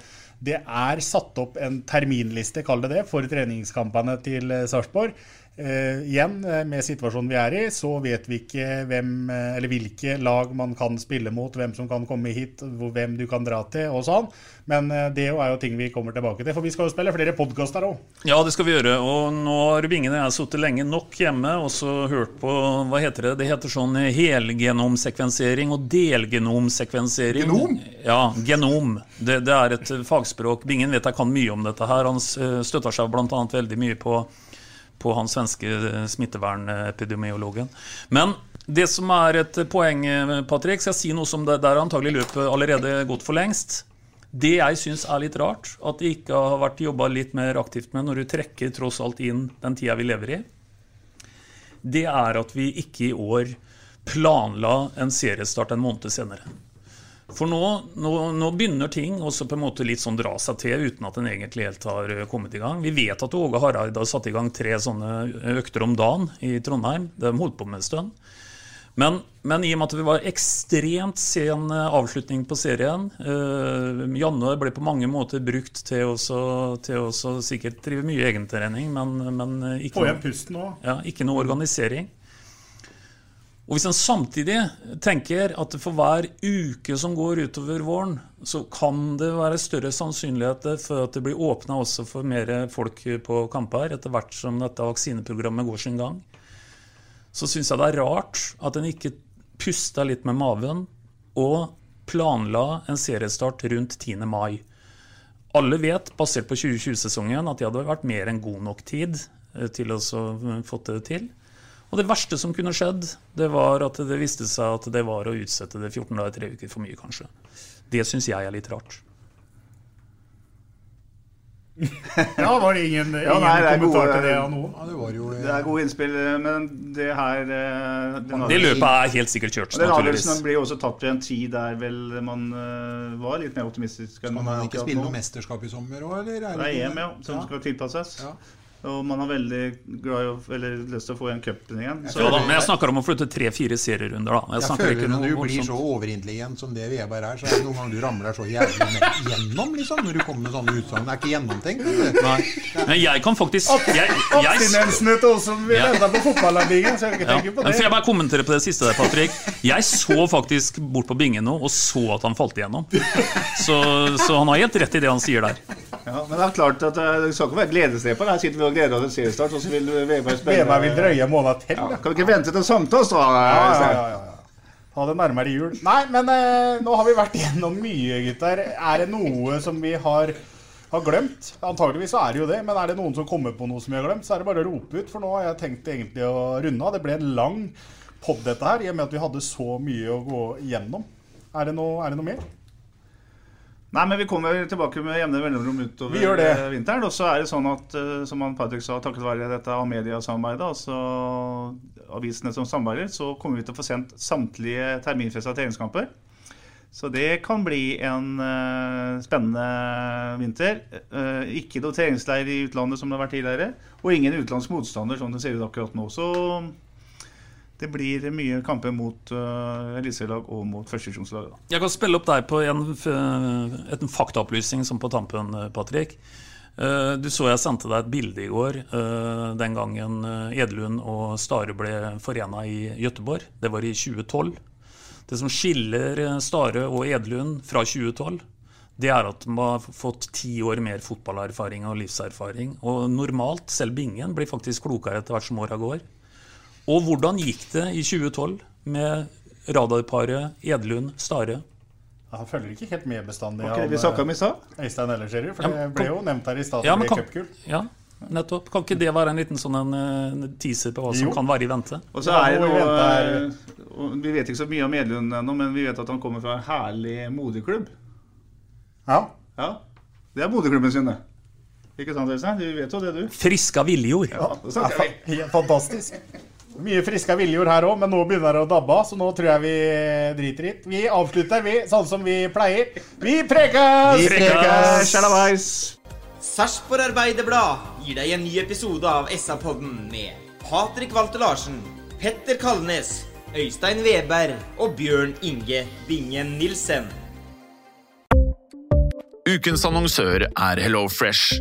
Det er satt opp en terminliste, kall det det, for treningskampene til Sarpsborg. Eh, igjen, eh, med situasjonen vi er i, så vet vi ikke hvem, eh, eller hvilke lag man kan spille mot, hvem som kan komme hit, hvem du kan dra til og sånn. Men eh, det er jo ting vi kommer tilbake til, for vi skal jo spille flere podkaster òg. Ja, det skal vi gjøre. Og nå har Bingen og jeg sittet lenge nok hjemme og så hørt på Hva heter det? Det heter sånn helgenomsekvensering og delgenomsekvensering. Genom? Ja, genom. Det, det er et fagspråk. Bingen vet jeg kan mye om dette her. Han støtter seg bl.a. veldig mye på på han svenske smittevernepidemiologen. Men det som er et poeng, eh, Patrick, skal jeg si noe som det der er antagelig løpet allerede gått for lengst. Det jeg syns er litt rart, at det ikke har vært jobba litt mer aktivt med når du trekker tross alt inn den tida vi lever i, det er at vi ikke i år planla en seriestart en måned senere. For nå, nå, nå begynner ting også på en måte litt sånn dra seg til uten at den egentlig helt har eh, kommet i gang. Vi vet at Åge Hareide har satt i gang tre sånne økter om dagen i Trondheim. Det har de holdt på med en stund. Men, men i og med at det var ekstremt sen eh, avslutning på serien eh, Janne ble på mange måter brukt til å til sikkert drive mye egentrening, men, men eh, ikke, Få igjen pusten ja, ikke noe organisering. Og Hvis en samtidig tenker at for hver uke som går utover våren, så kan det være større sannsynlighet for at det blir åpna også for mer folk på kamper etter hvert som dette vaksineprogrammet går sin gang, så syns jeg det er rart at en ikke pusta litt med maven og planla en seriestart rundt 10. mai. Alle vet, basert på 2020-sesongen, at det hadde vært mer enn god nok tid eh, til å få det til. Og det verste som kunne skjedd, det var at det viste seg at det var å utsette det 14 dager, tre uker for mye, kanskje. Det syns jeg er litt rart. Ja, var det ingen, ingen Ja, nei, det er kommentar gode- til det av noen? Ja, det var jo Det er gode innspill, men det her eh, Det løpet er helt sikkert kjørt, Den naturligvis. avgjørelsen ble også tatt i en tid der vel man eh, var litt mer optimistisk. Skal man ikke spille noe mesterskap i sommer òg, eller? Det er EM, ja, som Ja. skal tilpasses. Ja. Og man har veldig glad i å, eller lyst til å få igjen cupen igjen. Så, Ja, da, men jeg snakker om å flytte tre-fire serierunder, da. Jeg, Jeg føler ikke når du blir sånt. så overintelligent som det Veberg er, så er det noen ganger du ramler så jævlig ned gjennom, liksom, når du kommer med sånne utsagn. Det er ikke gjennomtenkt. vet. Nei. Men jeg kan faktisk Abstinensene til oss som vil Ja. vente på fotballavdelingen, så jeg har ikke ja. tenke på det. Får jeg bare kommentere på det siste der, Patrick? Jeg så faktisk bort på bingen nå og så at han falt igjennom. Så, så han har helt rett i det han sier der. ja, men det er klart at eh, det skal ikke være gledesdreper. Her sitter vi og gleder oss til seriestart, og så vil Veberg spille Veberg vil drøye måneder til. Ja, Ja. kan vi ikke vente til sankthans, da? Ja, ja, ja, ja. Ha det nærmere jul. Nei, men eh, nå har vi vært gjennom mye, gutter. Er det noe som vi har, har glemt? Antageligvis så er det jo det, men er det noen som kommer på noe som vi har glemt, så er det bare å rope ut. For nå har jeg tenkt egentlig å runde av. Det ble en lang pod, dette her, i og med at vi hadde så mye å gå igjennom. Er det noe, er det noe mer? Nei, men vi kommer tilbake med jevne mellomrom utover eh, vinteren. Og så er det sånn at, eh, som han Patrick sa, takket være dette Amedia-samarbeidet, altså avisene som samarbeider, så kommer vi til å få sendt samtlige terminfesta treningskamper. Så det kan bli en uh, spennende vinter. Uh, ikke noe treningsleir i utlandet som det har vært tidligere. Og ingen utenlandsk motstander, som det ser ut akkurat nå. Så det blir mye kamper mot uh, eliteserielag og mot førstedivisjonslag. Jeg kan spille opp deg på en, en faktaopplysning som på tampen, eh, Patrick. Uh, Du så jeg sendte deg et bilde i går uh, den gangen Edelund og Stare ble forena i Gøteborg. Det var i 2012. Det som skiller eh, Stare og Edlund fra 2012, det er at de har fått ti år mer fotballerfaring og livserfaring. Og normalt, selv Bingen, blir faktisk klokere etter hvert som åra går. Og hvordan gikk det i 2012 med radarparet Edlund-Stare? Han følger ikke helt med bestandig Okay, vi om i stad? eh, Øystein Ellerserier, for Ja, det ble jo nevnt her i stad. Ja, men cupgull. Ja, nettopp. Kan ikke det være en liten sånn en, en teaser på hva som Jo. kan være i vente? Og så er det vi venter- eh, Vi vet ikke så mye om Edlund ennå, men vi vet at han kommer fra en herlig moderklubb. Ja. Ja, Det er moderklubben sin, det. Ikke sant, Øystein? Du vet jo det, du. Friska viljord. Ja, det snakker vi. Fantastisk. Mye friske viljord her òg, men nå begynner det å dabbe av, så nå tror jeg vi driter i det. Vi avslutter, vi, sånn som vi pleier. Vi prekes! Vi prekes! Sjalabais! Sarpsborg Arbeiderblad gir deg en ny episode av SA-podden med Patrik Walter Larsen, Petter Kalnes, Øystein Weberg og Bjørn Inge Bingen Nilsen. Ukens annonsør er HelloFresh.